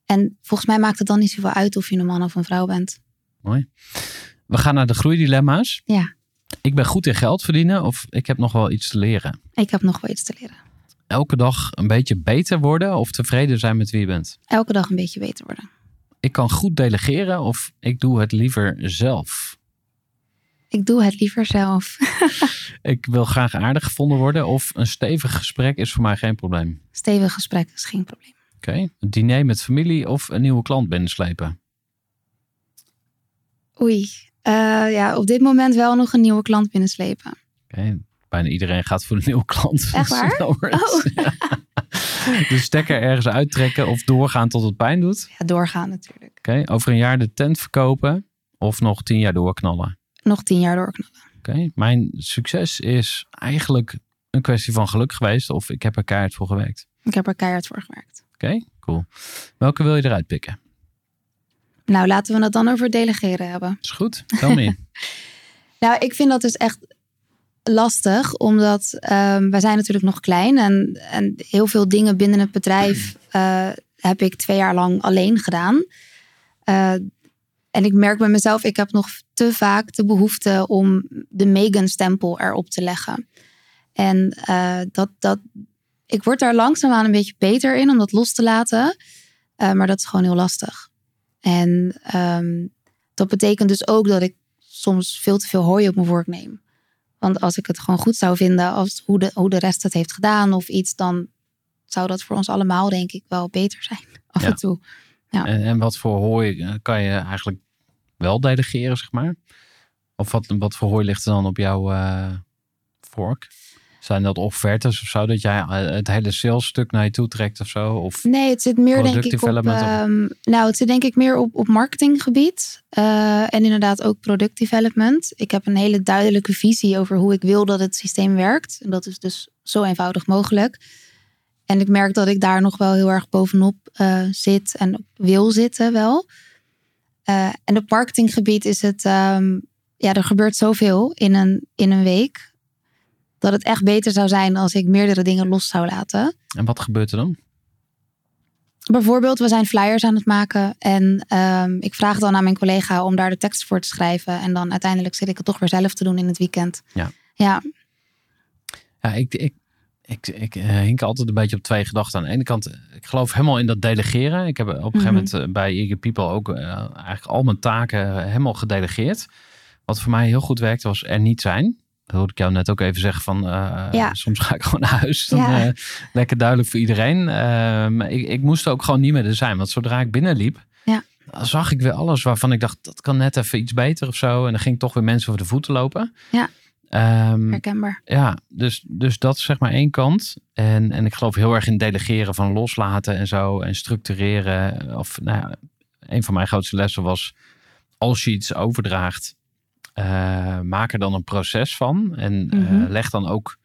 En volgens mij maakt het dan niet zoveel uit of je een man of een vrouw bent. Mooi. We gaan naar de groeidilemma's. Ja. Ik ben goed in geld verdienen of ik heb nog wel iets te leren. Ik heb nog wel iets te leren. Elke dag een beetje beter worden of tevreden zijn met wie je bent. Elke dag een beetje beter worden. Ik kan goed delegeren of ik doe het liever zelf. Ik doe het liever zelf. Ik wil graag aardig gevonden worden of een stevig gesprek is voor mij geen probleem. Stevig gesprek is geen probleem. Oké, een diner met familie of een nieuwe klant binnenslepen. Oei. Eh, ja, op dit moment wel nog een nieuwe klant binnenslepen. Oké, bijna iedereen gaat voor een nieuwe klant. Echt waar? Oh. Ja. De stekker ergens uittrekken of doorgaan tot het pijn doet. Ja, doorgaan natuurlijk. Oké, over een jaar de tent verkopen of nog tien jaar doorknallen. Nog tien jaar doorknallen. Oké, mijn succes is eigenlijk een kwestie van geluk geweest of ik heb er keihard voor gewerkt. Ik heb er keihard voor gewerkt. Oké, cool. Welke wil je eruit pikken? Nou, laten we het dan over delegeren hebben. Is goed, tel me. Nou, ik vind dat dus echt lastig, omdat ehm wij zijn natuurlijk nog klein en, en heel veel dingen binnen het bedrijf eh, heb ik twee jaar lang alleen gedaan. Eh, en ik merk bij mezelf, ik heb nog te vaak de behoefte om de Megan-stempel erop te leggen. En eh, dat, dat, ik word daar langzaamaan een beetje beter in om dat los te laten. Eh, maar dat is gewoon heel lastig. En ehm, dat betekent dus ook dat ik soms veel te veel hooi op mijn vork neem. Want als ik het gewoon goed zou vinden als hoe de, hoe de rest het heeft gedaan of iets, dan zou dat voor ons allemaal denk ik wel beter zijn af Ja. en toe. Ja. En, en wat voor hooi eh, kan je eigenlijk wel delegeren, zeg maar? Of wat, wat voor hooi ligt er dan op jouw eh, vork? Zijn dat offertes of zo? Dat jij eh, het hele salesstuk naar je toe trekt of zo? Of Nee, het zit meer denk ik op. ehm, nou, het zit denk ik meer op, op marketinggebied. eh, en inderdaad ook product development. Ik heb een hele duidelijke visie over hoe ik wil dat het systeem werkt. En dat is dus zo eenvoudig mogelijk. En ik merk dat ik daar nog wel heel erg bovenop zit en wil zitten wel. Eh, en op marketinggebied is het, ehm, ja, er gebeurt zoveel in een, in een week. Dat het echt beter zou zijn als ik meerdere dingen los zou laten. en wat gebeurt er dan? Bijvoorbeeld, we zijn flyers aan het maken en ehm, ik vraag dan aan mijn collega om daar de tekst voor te schrijven. En dan uiteindelijk zit ik het toch weer zelf te doen in het weekend. Ja. Ja, Ja, ik, ik, ik, ik eh, hink altijd een beetje op twee gedachten. Aan de ene kant, eh, ik geloof helemaal in dat delegeren. Ik heb op een gegeven Mhm. moment eh, bij Eager People ook eigenlijk al mijn taken helemaal gedelegeerd. Wat voor mij heel goed werkte was er niet zijn. Dat hoorde ik jou net ook even zeggen van Ja. soms ga ik gewoon naar huis. Dan, Ja. lekker duidelijk voor iedereen. Ehm, ik, ik moest ook gewoon niet meer er zijn. Want zodra ik binnenliep, Ja. zag ik weer alles waarvan ik dacht dat kan net even iets beter of zo. En dan ging ik toch weer mensen over de voeten lopen. Ja. Ehm, herkenbaar. ja, dus, dus dat is zeg maar één kant. En, en ik geloof heel erg in delegeren van loslaten en zo. En structureren. Of nou ja, een van mijn grootste lessen was... als je iets overdraagt, eh, maak er dan een proces van. En eh, Mhm. leg dan ook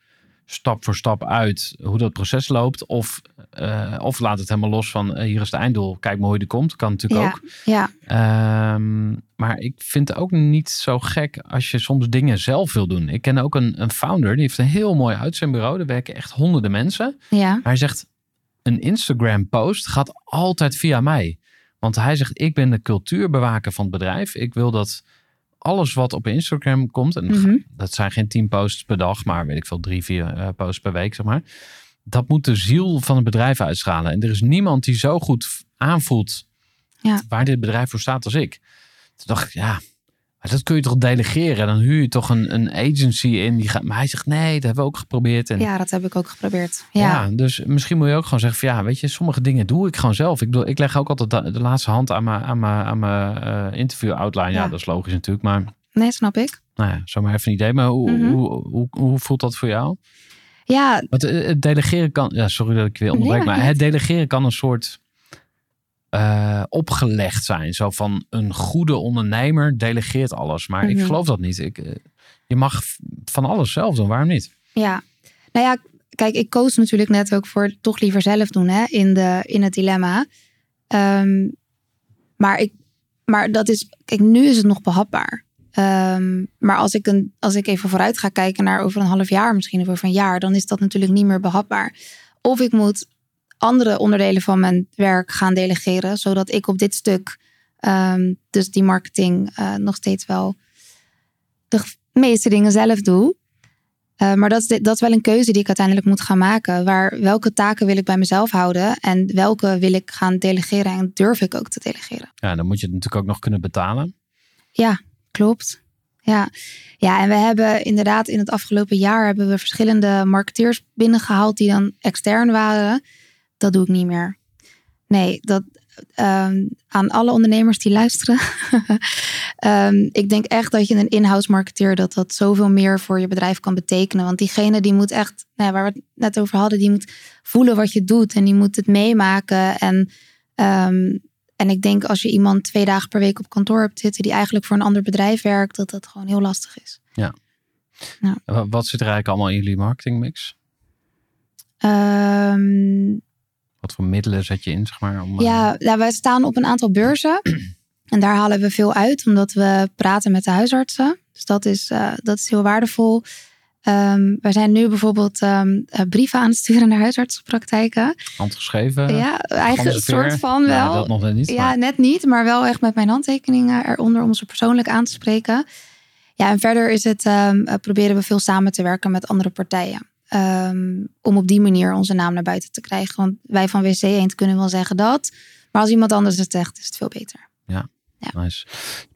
stap voor stap uit hoe dat proces loopt. Of, eh, of laat het helemaal los van... eh, hier is het einddoel, kijk maar hoe je er komt. Kan natuurlijk Ja, ook. ja, Ehm, maar ik vind het ook niet zo gek als je soms dingen zelf wil doen. Ik ken ook een, een founder, die heeft een heel mooi uitzendbureau. Daar werken echt honderden mensen. ja, Maar hij zegt, een Instagram post gaat altijd via mij. Want hij zegt, ik ben de cultuurbewaker van het bedrijf. Ik wil dat alles wat op Instagram komt, en Mhm. dat zijn geen tien posts per dag, maar weet ik veel, drie, vier eh, posts per week, zeg maar. Dat moet de ziel van het bedrijf uitstralen. En er is niemand die zo goed aanvoelt Ja. waar dit bedrijf voor staat als ik. Toen dacht ik, ja, maar dat kun je toch delegeren? Dan huur je toch een, een agency in. Die gaat, maar hij zegt, nee, dat hebben we ook geprobeerd. En ja, dat heb ik ook geprobeerd. Ja, ja. dus misschien moet je ook gewoon zeggen van ja, weet je, sommige dingen doe ik gewoon zelf. Ik bedoel, ik leg ook altijd de, de laatste hand aan mijn, aan mijn, aan mijn eh, interview outline. Ja. Ja. dat is logisch natuurlijk, maar nee, snap ik. nou ja, zomaar even een idee. Maar hoe, Mhm. hoe, hoe, hoe voelt dat voor jou? Ja, Want eh, het delegeren kan, ja, sorry dat ik weer onderbreek, Nee, maar het delegeren kan een soort eh, opgelegd zijn. Zo van een goede ondernemer delegeert alles. Maar ik Mhm. geloof dat niet. Ik, eh, je mag van alles zelf doen, waarom niet? ja. Nou ja, kijk, ik koos natuurlijk net ook voor toch liever zelf doen hè, in, de, in het dilemma. Ehm, maar, ik, maar dat is, kijk, nu is het nog behapbaar. Ehm, maar als ik, een, als ik even vooruit ga kijken naar over een half jaar, misschien of over een jaar, dan is dat natuurlijk niet meer behapbaar. Of ik moet andere onderdelen van mijn werk gaan delegeren, zodat ik op dit stuk, ehm, dus die marketing, eh, nog steeds wel de meeste dingen zelf doe. Uh, maar dat is, dat is wel een keuze die ik uiteindelijk moet gaan maken. Waar, welke taken wil ik bij mezelf houden en welke wil ik gaan delegeren en durf ik ook te delegeren. Ja, dan moet je het natuurlijk ook nog kunnen betalen. Ja, klopt. Ja. ja, en we hebben inderdaad in het afgelopen jaar hebben we verschillende marketeers binnengehaald die dan extern waren. Dat doe ik niet meer. Nee, dat, um, aan alle ondernemers die luisteren. um, ik denk echt dat je een in-house marketeer, dat dat zoveel meer voor je bedrijf kan betekenen. Want diegene die moet echt, nou waar we het net over hadden, die moet voelen wat je doet en die moet het meemaken. En, um, en ik denk als je iemand twee dagen per week op kantoor hebt zitten die eigenlijk voor een ander bedrijf werkt, dat dat gewoon heel lastig is. Ja. Wat zit er eigenlijk allemaal in jullie marketingmix? Wat voor middelen zet je in, zeg maar? Om, ja, uh... wij staan op een aantal beurzen. en daar halen we veel uit, omdat we praten met de huisartsen. Dus dat is, uh, dat is heel waardevol. Um, wij zijn nu bijvoorbeeld um, brieven aan het sturen naar huisartsenpraktijken. Handgeschreven? Ja, eigenlijk soort van wel. Ja, dat nog net niet. Ja, net niet, maar wel echt met mijn handtekeningen eronder om ze persoonlijk aan te spreken. Ja, en verder is het, um, proberen we veel samen te werken met andere partijen. Um, om op die manier onze naam naar buiten te krijgen. Want wij van WC Eend kunnen wel zeggen dat. Maar als iemand anders het zegt, is het veel beter. Ja, ja. Nice.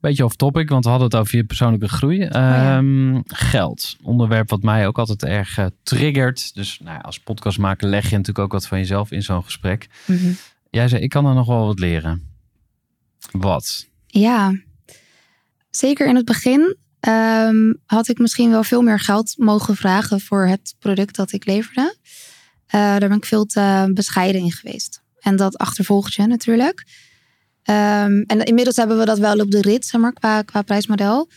Beetje off topic, want we hadden het over je persoonlijke groei. Ja. Ehm, geld, onderwerp wat mij ook altijd erg uh, triggert. Dus nou ja, als podcastmaker leg je natuurlijk ook wat van jezelf in zo'n gesprek. Mm -hmm. Jij zei, ik kan er nog wel wat leren. Wat? Ja, zeker in het begin um, had ik misschien wel veel meer geld mogen vragen voor het product dat ik leverde. Uh, daar ben ik veel te bescheiden in geweest. En dat achtervolgt je natuurlijk. Um, en inmiddels hebben we dat wel op de rit, zeg maar, qua, qua prijsmodel.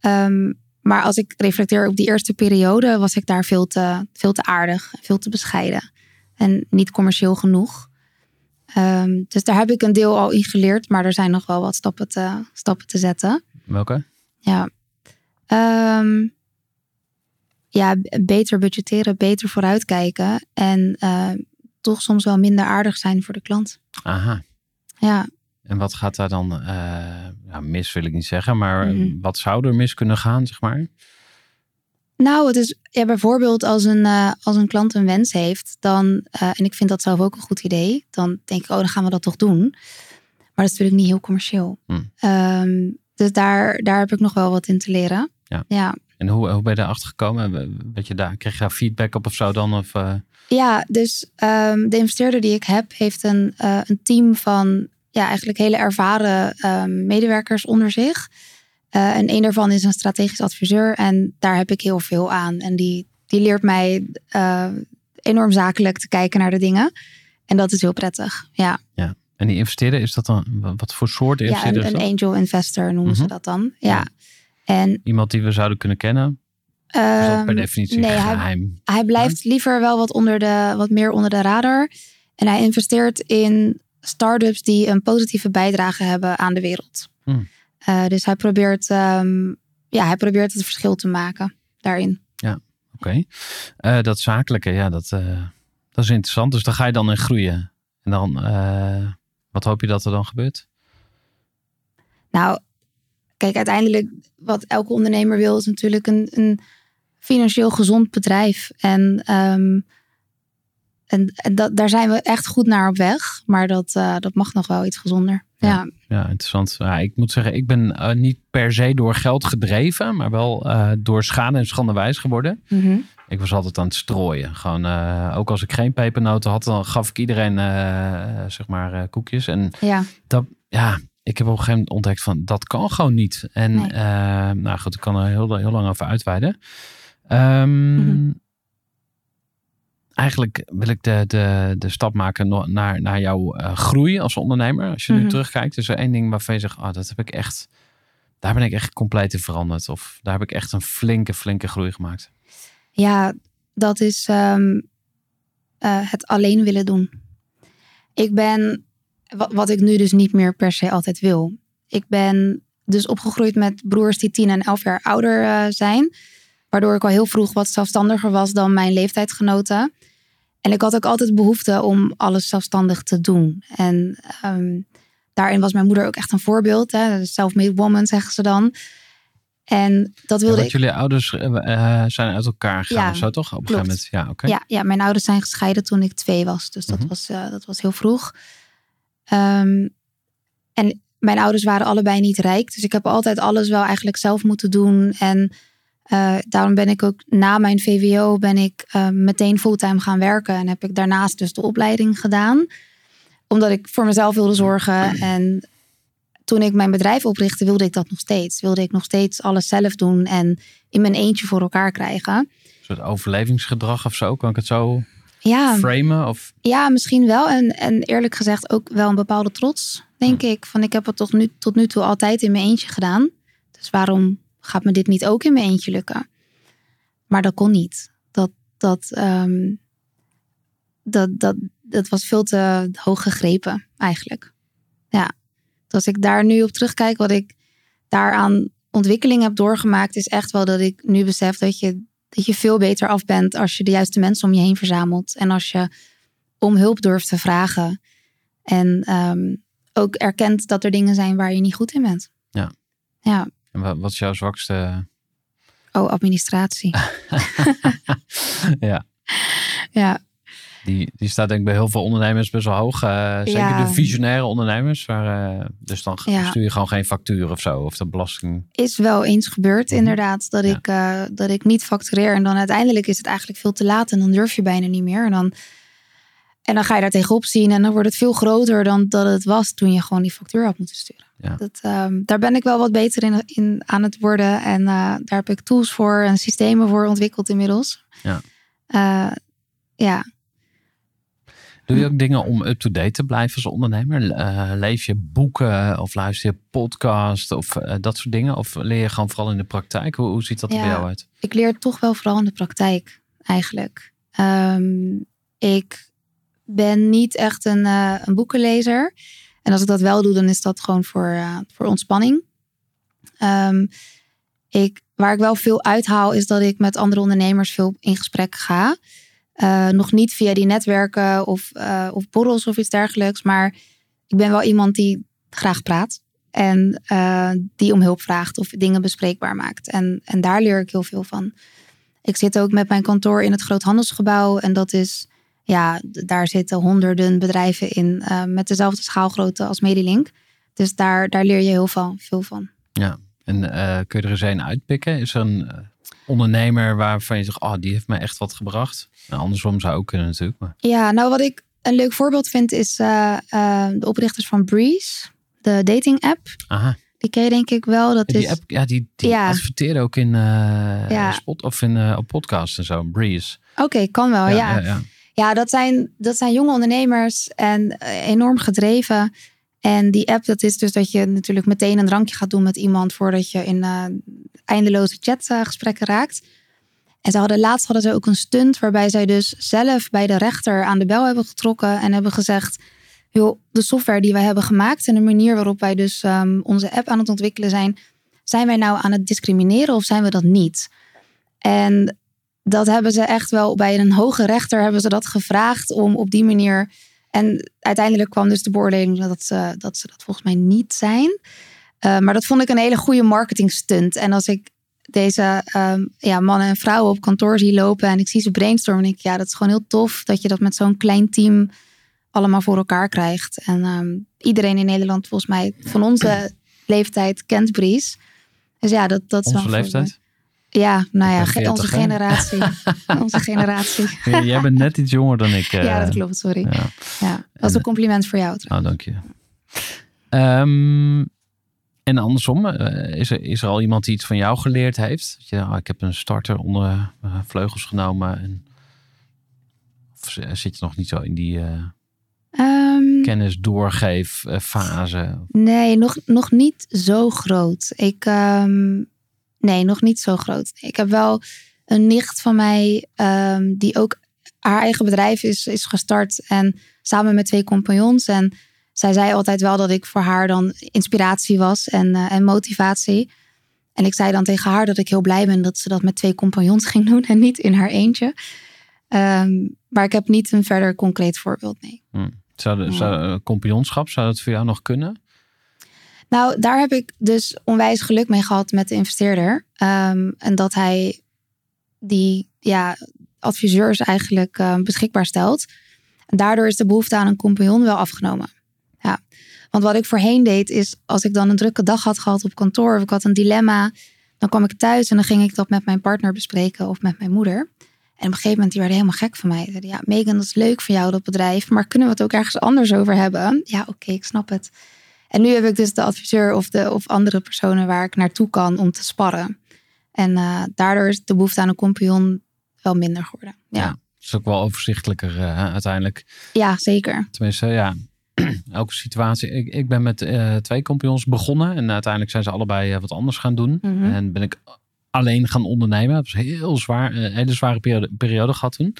Um, maar als ik reflecteer op die eerste periode, was ik daar veel te, veel te aardig, veel te bescheiden. En niet commercieel genoeg. Um, dus daar heb ik een deel al in geleerd, maar er zijn nog wel wat stappen te, stappen te zetten. Welke? Ja, Um, ja, beter budgetteren, beter vooruitkijken. En uh, toch soms wel minder aardig zijn voor de klant. Aha. Ja. En wat gaat daar dan uh, ja, mis, wil ik niet zeggen, maar mm. wat zou er mis kunnen gaan, zeg maar? Nou, het is ja, bijvoorbeeld als een, uh, als een klant een wens heeft, dan, en ik vind dat zelf ook een goed idee, dan denk ik, oh, dan gaan we dat toch doen. Maar dat is natuurlijk niet heel commercieel. Mm. Um, dus daar, daar heb ik nog wel wat in te leren. Ja. ja. En hoe, hoe ben je daarachter gekomen? Weet je daar, kreeg je daar feedback op of zo dan? Of, uh... Ja, dus um, de investeerder die ik heb, heeft een, uh, een team van ja, eigenlijk hele ervaren um, medewerkers onder zich. Uh, en een daarvan is een strategisch adviseur. En daar heb ik heel veel aan. En die, die leert mij enorm zakelijk te kijken naar de dingen. En dat is heel prettig. Ja. ja. En die investeerder, is dat dan wat voor soort investeerder? Ja, een, een angel investor noemen mm -hmm. ze dat dan. Ja. ja. En, Iemand die we zouden kunnen kennen? Dat per ehm, definitie nee, geheim? Hij, hij blijft liever wel wat, onder de, wat meer onder de radar. En hij investeert in start-ups die een positieve bijdrage hebben aan de wereld. Hmm. Uh, dus hij probeert, um, ja, hij probeert het verschil te maken daarin. Ja, oké. Okay. Uh, dat zakelijke, ja, dat, uh, dat is interessant. Dus daar ga je dan in groeien. En dan, wat hoop je dat er dan gebeurt? Nou, kijk, uiteindelijk wat elke ondernemer wil, is natuurlijk een, een financieel gezond bedrijf. En, um, en, en dat, daar zijn we echt goed naar op weg. Maar dat, uh, dat mag nog wel iets gezonder. Ja, ja. ja interessant. Ja, ik moet zeggen, ik ben uh, niet per se door geld gedreven, maar wel uh, door schade en schande wijs geworden. Mm -hmm. Ik was altijd aan het strooien. Gewoon, ook als ik geen pepernoten had, dan gaf ik iedereen zeg maar koekjes. En ja. dat, ja, ik heb op een gegeven moment ontdekt van dat kan gewoon niet. En nee. uh, nou goed, ik kan er heel, heel lang over uitweiden. Um, mm-hmm. Eigenlijk wil ik de, de, de stap maken naar, naar jouw uh, groei als ondernemer. Als je nu terugkijkt, is er één ding waarvan je zegt, oh, dat heb ik echt, daar ben ik echt compleet in veranderd. Of daar heb ik echt een flinke, flinke groei gemaakt. Ja, dat is um, uh, het alleen willen doen. Ik ben wat, wat ik nu dus niet meer per se altijd wil. Ik ben dus opgegroeid met broers die tien en elf jaar ouder uh, zijn. Waardoor ik al heel vroeg wat zelfstandiger was dan mijn leeftijdsgenoten. En ik had ook altijd behoefte om alles zelfstandig te doen. En um, daarin was mijn moeder ook echt een voorbeeld. Self-made woman, zeggen ze dan. En dat Ja, wilde want ik. jullie ouders eh, eh, zijn uit elkaar gegaan Ja, zo, toch? Op een klopt. gegeven moment. Ja, oké. Ja, ja, mijn ouders zijn gescheiden toen ik twee was. Dus dat, Mhm. was, eh, dat was heel vroeg. Ehm, en mijn ouders waren allebei niet rijk. Dus ik heb altijd alles wel eigenlijk zelf moeten doen. En eh, daarom ben ik ook na mijn VWO ben ik eh, meteen fulltime gaan werken. En heb ik daarnaast dus de opleiding gedaan. Omdat ik voor mezelf wilde zorgen. En toen ik mijn bedrijf oprichtte, wilde ik dat nog steeds. Wilde ik nog steeds alles zelf doen en in mijn eentje voor elkaar krijgen. Een soort overlevingsgedrag of zo, kan ik het zo Ja, framen? Of, Ja, misschien wel. En, en eerlijk gezegd ook wel een bepaalde trots, denk ik. Van ik heb het tot nu, tot nu toe altijd in mijn eentje gedaan. Dus waarom gaat me dit niet ook in mijn eentje lukken? Maar dat kon niet. Dat, dat, ehm, dat, dat, dat was veel te hoog gegrepen, eigenlijk. Ja. Dus als ik daar nu op terugkijk, wat ik daaraan ontwikkeling heb doorgemaakt, is echt wel dat ik nu besef dat je, dat je veel beter af bent als je de juiste mensen om je heen verzamelt. En als je om hulp durft te vragen. En ehm, ook erkent dat er dingen zijn waar je niet goed in bent. Ja. Ja. en wa- wat is jouw zwakste... Oh, administratie. ja, ja. Die, die staat denk ik bij heel veel ondernemers best wel hoog. eh, zeker Ja. de visionaire ondernemers. Waar, eh, dus dan Ja. stuur je gewoon geen factuur of zo. Of de belasting. Is wel eens gebeurd, Mhm. inderdaad. Dat, Ja. ik, eh, dat ik niet factureer. En dan uiteindelijk is het eigenlijk veel te laat. En dan durf je bijna niet meer. En dan, en dan ga je daar tegenop zien. En dan wordt het veel groter dan dat het was toen je gewoon die factuur had moeten sturen. Dat, ehm, daar ben ik wel wat beter in, in aan het worden. En daar heb ik tools voor en systemen voor ontwikkeld inmiddels. Ja. Ja, Doe je ook dingen om up-to-date te blijven als ondernemer? Eh, lees je boeken of luister je podcast of eh, dat soort dingen? Of leer je gewoon vooral in de praktijk? Hoe, hoe ziet dat er bij jou uit? ik leer toch wel vooral in de praktijk, eigenlijk. Ehm, ik ben niet echt een, eh, een boekenlezer. En als ik dat wel doe, dan is dat gewoon voor, eh, voor ontspanning. Ehm, ik, waar ik wel veel uithaal, is dat ik met andere ondernemers veel in gesprek ga. Eh, nog niet via die netwerken of, eh, of borrels of iets dergelijks. Maar ik ben wel iemand die graag praat. En eh, die om hulp vraagt of dingen bespreekbaar maakt. En, en daar leer ik heel veel van. Ik zit ook met mijn kantoor in het Groothandelsgebouw. En dat is, ja, daar zitten honderden bedrijven in. met dezelfde schaalgrootte als Medilink. Dus daar, daar leer je heel veel, veel van. En eh, kun je er eens een uitpikken? Is er een eh, ondernemer waarvan je zegt, oh, die heeft me echt wat gebracht? Nou, andersom zou ook kunnen natuurlijk. Maar... Ja, nou wat ik een leuk voorbeeld vind is eh, de oprichters van Breeze. De dating app. Aha, Die ken je denk ik wel. Dat die is, app, ja, die, die Ja. adverteren ook in Ja. spot of in op podcast en zo. Breeze. Oké, kan wel, ja. ja, ja. Ja, dat zijn, dat zijn jonge ondernemers en enorm gedreven. En die app, dat is dus dat je natuurlijk meteen een drankje gaat doen met iemand voordat je in eh, eindeloze chatgesprekken raakt. En ze hadden, laatst hadden ze ook een stunt waarbij zij dus zelf bij de rechter aan de bel hebben getrokken en hebben gezegd: joh, de software die wij hebben gemaakt en de manier waarop wij dus ehm, onze app aan het ontwikkelen zijn, zijn wij nou aan het discrimineren of zijn we dat niet? En dat hebben ze echt wel bij een hoge rechter hebben ze dat gevraagd om op die manier. En uiteindelijk kwam dus de beoordeling dat ze dat, ze dat volgens mij niet zijn. Uh, maar dat vond ik een hele goede marketing stunt. En als ik deze um, ja, mannen en vrouwen op kantoor zie lopen en ik zie ze brainstormen, denk ik, ja, dat is gewoon heel tof dat je dat met zo'n klein team allemaal voor elkaar krijgt. En um, iedereen in Nederland, volgens mij, van onze leeftijd kent Bries. Dus ja, dat, dat is Onze leeftijd? Ja, nou ja, 40, onze generatie. onze generatie. Jij bent net iets jonger dan ik. Uh, ja, dat klopt, sorry. Ja. Ja, dat is een compliment voor jou. Nou, dank je. Um, en andersom, uh, is, er, is er al iemand die iets van jou geleerd heeft? Dat je, oh, ik heb een starter onder uh, vleugels genomen. En, of zit je nog niet zo in die um, kennis doorgeef fase? Nee, nog, nog niet zo groot. Ik, um, nee, nog niet zo groot. Ik heb wel een nicht van mij um, die ook haar eigen bedrijf is, is gestart. En samen met twee compagnons. En zij zei altijd wel dat ik voor haar dan inspiratie was en, uh, en motivatie. En ik zei dan tegen haar dat ik heel blij ben dat ze dat met twee compagnons ging doen en niet in haar eentje. Um, maar ik heb niet een verder concreet voorbeeld, nee. Hm. Zou, de, zou uh, compagnonschap, zou dat voor jou nog kunnen? Nou, daar heb ik dus onwijs geluk mee gehad met de investeerder. Ehm, en dat hij die ja, adviseurs eigenlijk eh, beschikbaar stelt. En daardoor is de behoefte aan een compagnon wel afgenomen. Ja. Want wat ik voorheen deed is, als ik dan een drukke dag had gehad op kantoor of ik had een dilemma, dan kwam ik thuis en dan ging ik dat met mijn partner bespreken of met mijn moeder. En op een gegeven moment die werden helemaal gek van mij. Zeiden, ja, Megan, dat is leuk van jou, dat bedrijf, maar kunnen we het ook ergens anders over hebben? Ja, oké, ik snap het. En nu heb ik dus de adviseur of, de, of andere personen waar ik naartoe kan om te sparren. En uh, daardoor is de behoefte aan een compagnon wel minder geworden. Ja, ja het is ook wel overzichtelijker uh, uiteindelijk. Ja, zeker. Tenminste, ja, elke situatie. Ik, ik ben met uh, twee compagnons begonnen en uiteindelijk zijn ze allebei wat anders gaan doen. Mm -hmm. En ben ik alleen gaan ondernemen. Dat was heel zwaar, een hele zware periode, periode gehad toen.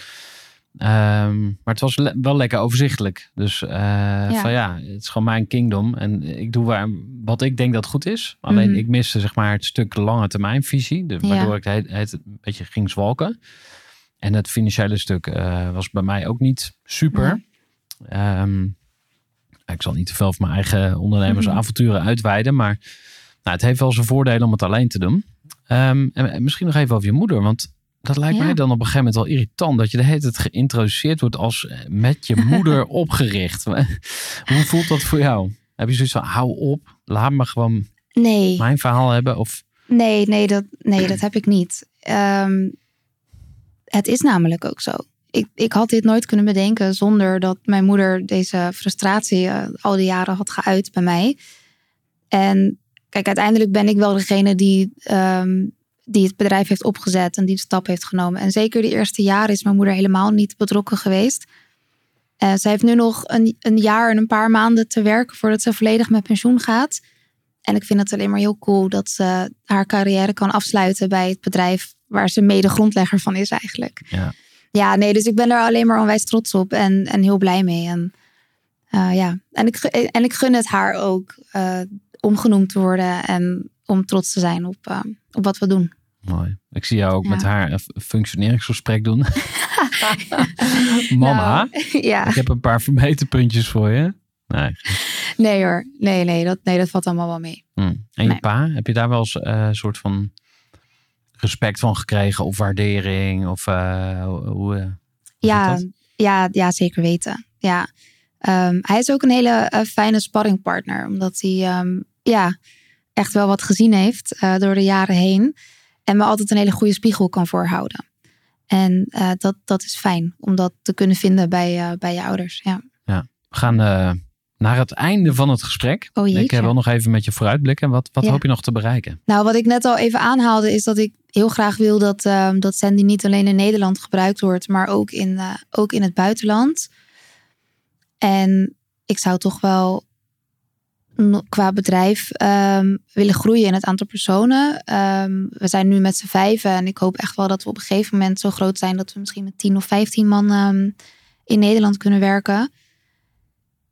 Um, maar het was le wel lekker overzichtelijk. Dus uh, ja. van ja, het is gewoon mijn kingdom. En ik doe waar, wat ik denk dat goed is. Alleen mm. ik miste zeg maar het stuk lange termijn visie. Waardoor ja. ik het, het, een beetje ging zwalken. En het financiële stuk uh, was bij mij ook niet super. Um, ik zal niet te veel van mijn eigen ondernemersavonturen mm. uitweiden. Maar nou, het heeft wel zijn voordelen om het alleen te doen. Um, en, en misschien nog even over je moeder. Want dat lijkt ja. mij dan op een gegeven moment wel irritant. Dat je de hele tijd geïntroduceerd wordt als met je moeder opgericht. Hoe voelt dat voor jou? Heb je zoiets van, hou op, laat me gewoon nee. mijn verhaal hebben? Of... Nee, nee dat, nee, dat heb ik niet. Um, het is namelijk ook zo. Ik, ik had dit nooit kunnen bedenken zonder dat mijn moeder deze frustratie uh, al die jaren had geuit bij mij. En kijk, uiteindelijk ben ik wel degene die... Um, die het bedrijf heeft opgezet en die de stap heeft genomen. En zeker de eerste jaren is mijn moeder helemaal niet betrokken geweest. Uh, zij heeft nu nog een, een jaar en een paar maanden te werken voordat ze volledig met pensioen gaat. En ik vind het alleen maar heel cool dat ze haar carrière kan afsluiten bij het bedrijf waar ze mede grondlegger van is eigenlijk. Ja, ja nee, dus ik ben er alleen maar onwijs trots op en, en heel blij mee. En, uh, ja. en, ik, en ik gun het haar ook uh, om genoemd te worden en om trots te zijn op, uh, op wat we doen. Mooi. Ik zie jou ook ja. met haar een functioneringsgesprek doen. Mama, nou, ja. ik heb een paar verbeterpuntjes voor je. Nee. nee hoor, nee, nee, dat, nee, dat valt allemaal wel mee. Hmm. En je pa, heb je daar wel eens een uh, soort van respect van gekregen of waardering? Of uh, hoe, ja, ja, ja, zeker weten. Ja. Um, hij is ook een hele fijne sparringpartner, omdat hij um, ja, echt wel wat gezien heeft door de jaren heen. En me altijd een hele goede spiegel kan voorhouden. En uh, dat, dat is fijn om dat te kunnen vinden bij, uh, bij je ouders. Ja. ja. We gaan uh, naar het einde van het gesprek. Oh, ik wil nog even met je vooruitblikken. Wat, wat ja. hoop je nog te bereiken? Nou, wat ik net al even aanhaalde, is dat ik heel graag wil dat, ehm, dat Sandy niet alleen in Nederland gebruikt wordt, maar ook in, ook in het buitenland. En ik zou toch wel qua bedrijf um, willen groeien in het aantal personen. Um, we zijn nu met z'n vijven en ik hoop echt wel dat we op een gegeven moment zo groot zijn dat we misschien met 10 of 15 man um, in Nederland kunnen werken.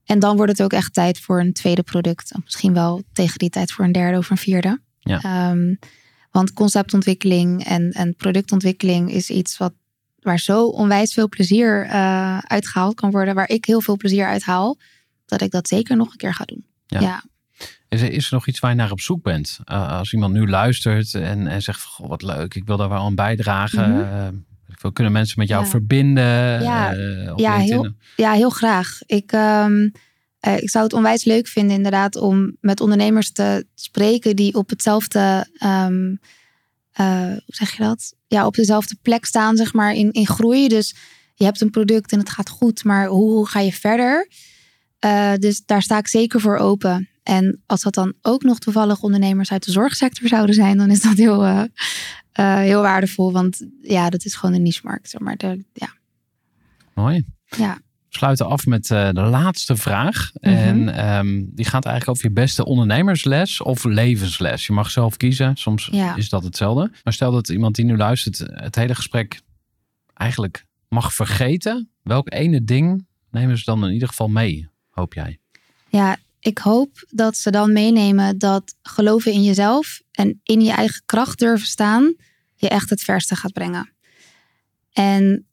En dan wordt het ook echt tijd voor een tweede product. Misschien wel tegen die tijd voor een derde of een vierde. Ja. want conceptontwikkeling en, en productontwikkeling is iets wat, waar zo onwijs veel plezier uh, uitgehaald kan worden. Waar ik heel veel plezier uit haal. Dat ik dat zeker nog een keer ga doen. Ja. ja. Is, er, is er nog iets waar je naar op zoek bent? Uh, als iemand nu luistert en, en zegt: Goh, wat leuk, ik wil daar wel aan bijdragen. Mm -hmm. uh, kunnen mensen met jou ja. verbinden? Ja, uh, ja, heel, ja heel graag. Ik, um, ik zou het onwijs leuk vinden, inderdaad, om met ondernemers te spreken die op hetzelfde. Um, hoe zeg je dat? Ja, op dezelfde plek staan, zeg maar, in, in groei. Dus je hebt een product en het gaat goed, maar hoe ga je verder? Uh, dus daar sta ik zeker voor open. En als dat dan ook nog toevallig ondernemers uit de zorgsector zouden zijn, dan is dat heel, uh, uh, heel waardevol. Want ja, dat is gewoon een niche-markt. Zeg maar. De, ja. Mooi. Ja. We sluiten af met de laatste vraag. Mm -hmm. En um, die gaat eigenlijk over je beste ondernemersles of levensles. Je mag zelf kiezen. Soms ja. is dat hetzelfde. Maar stel dat iemand die nu luistert het hele gesprek eigenlijk mag vergeten. Welk ene ding nemen ze dan in ieder geval mee? Hoop jij? Ja, ik hoop dat ze dan meenemen dat geloven in jezelf en in je eigen kracht durven staan je echt het verste gaat brengen. En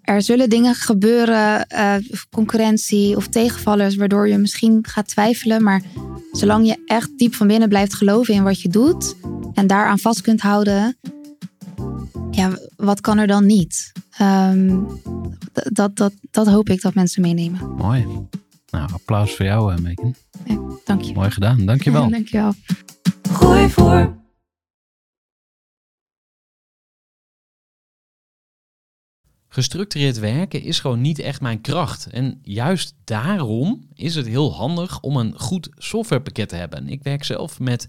er zullen dingen gebeuren, uh, concurrentie of tegenvallers, waardoor je misschien gaat twijfelen. Maar zolang je echt diep van binnen blijft geloven in wat je doet en daaraan vast kunt houden, ja, wat kan er dan niet? Um, dat, dat, dat hoop ik dat mensen meenemen. Mooi. Nou, applaus voor jou, uh, Megan. Ja, dank je. Mooi gedaan, dank je wel. dank je wel. Gooi voor. Gestructureerd werken is gewoon niet echt mijn kracht. En juist daarom is het heel handig om een goed softwarepakket te hebben. Ik werk zelf met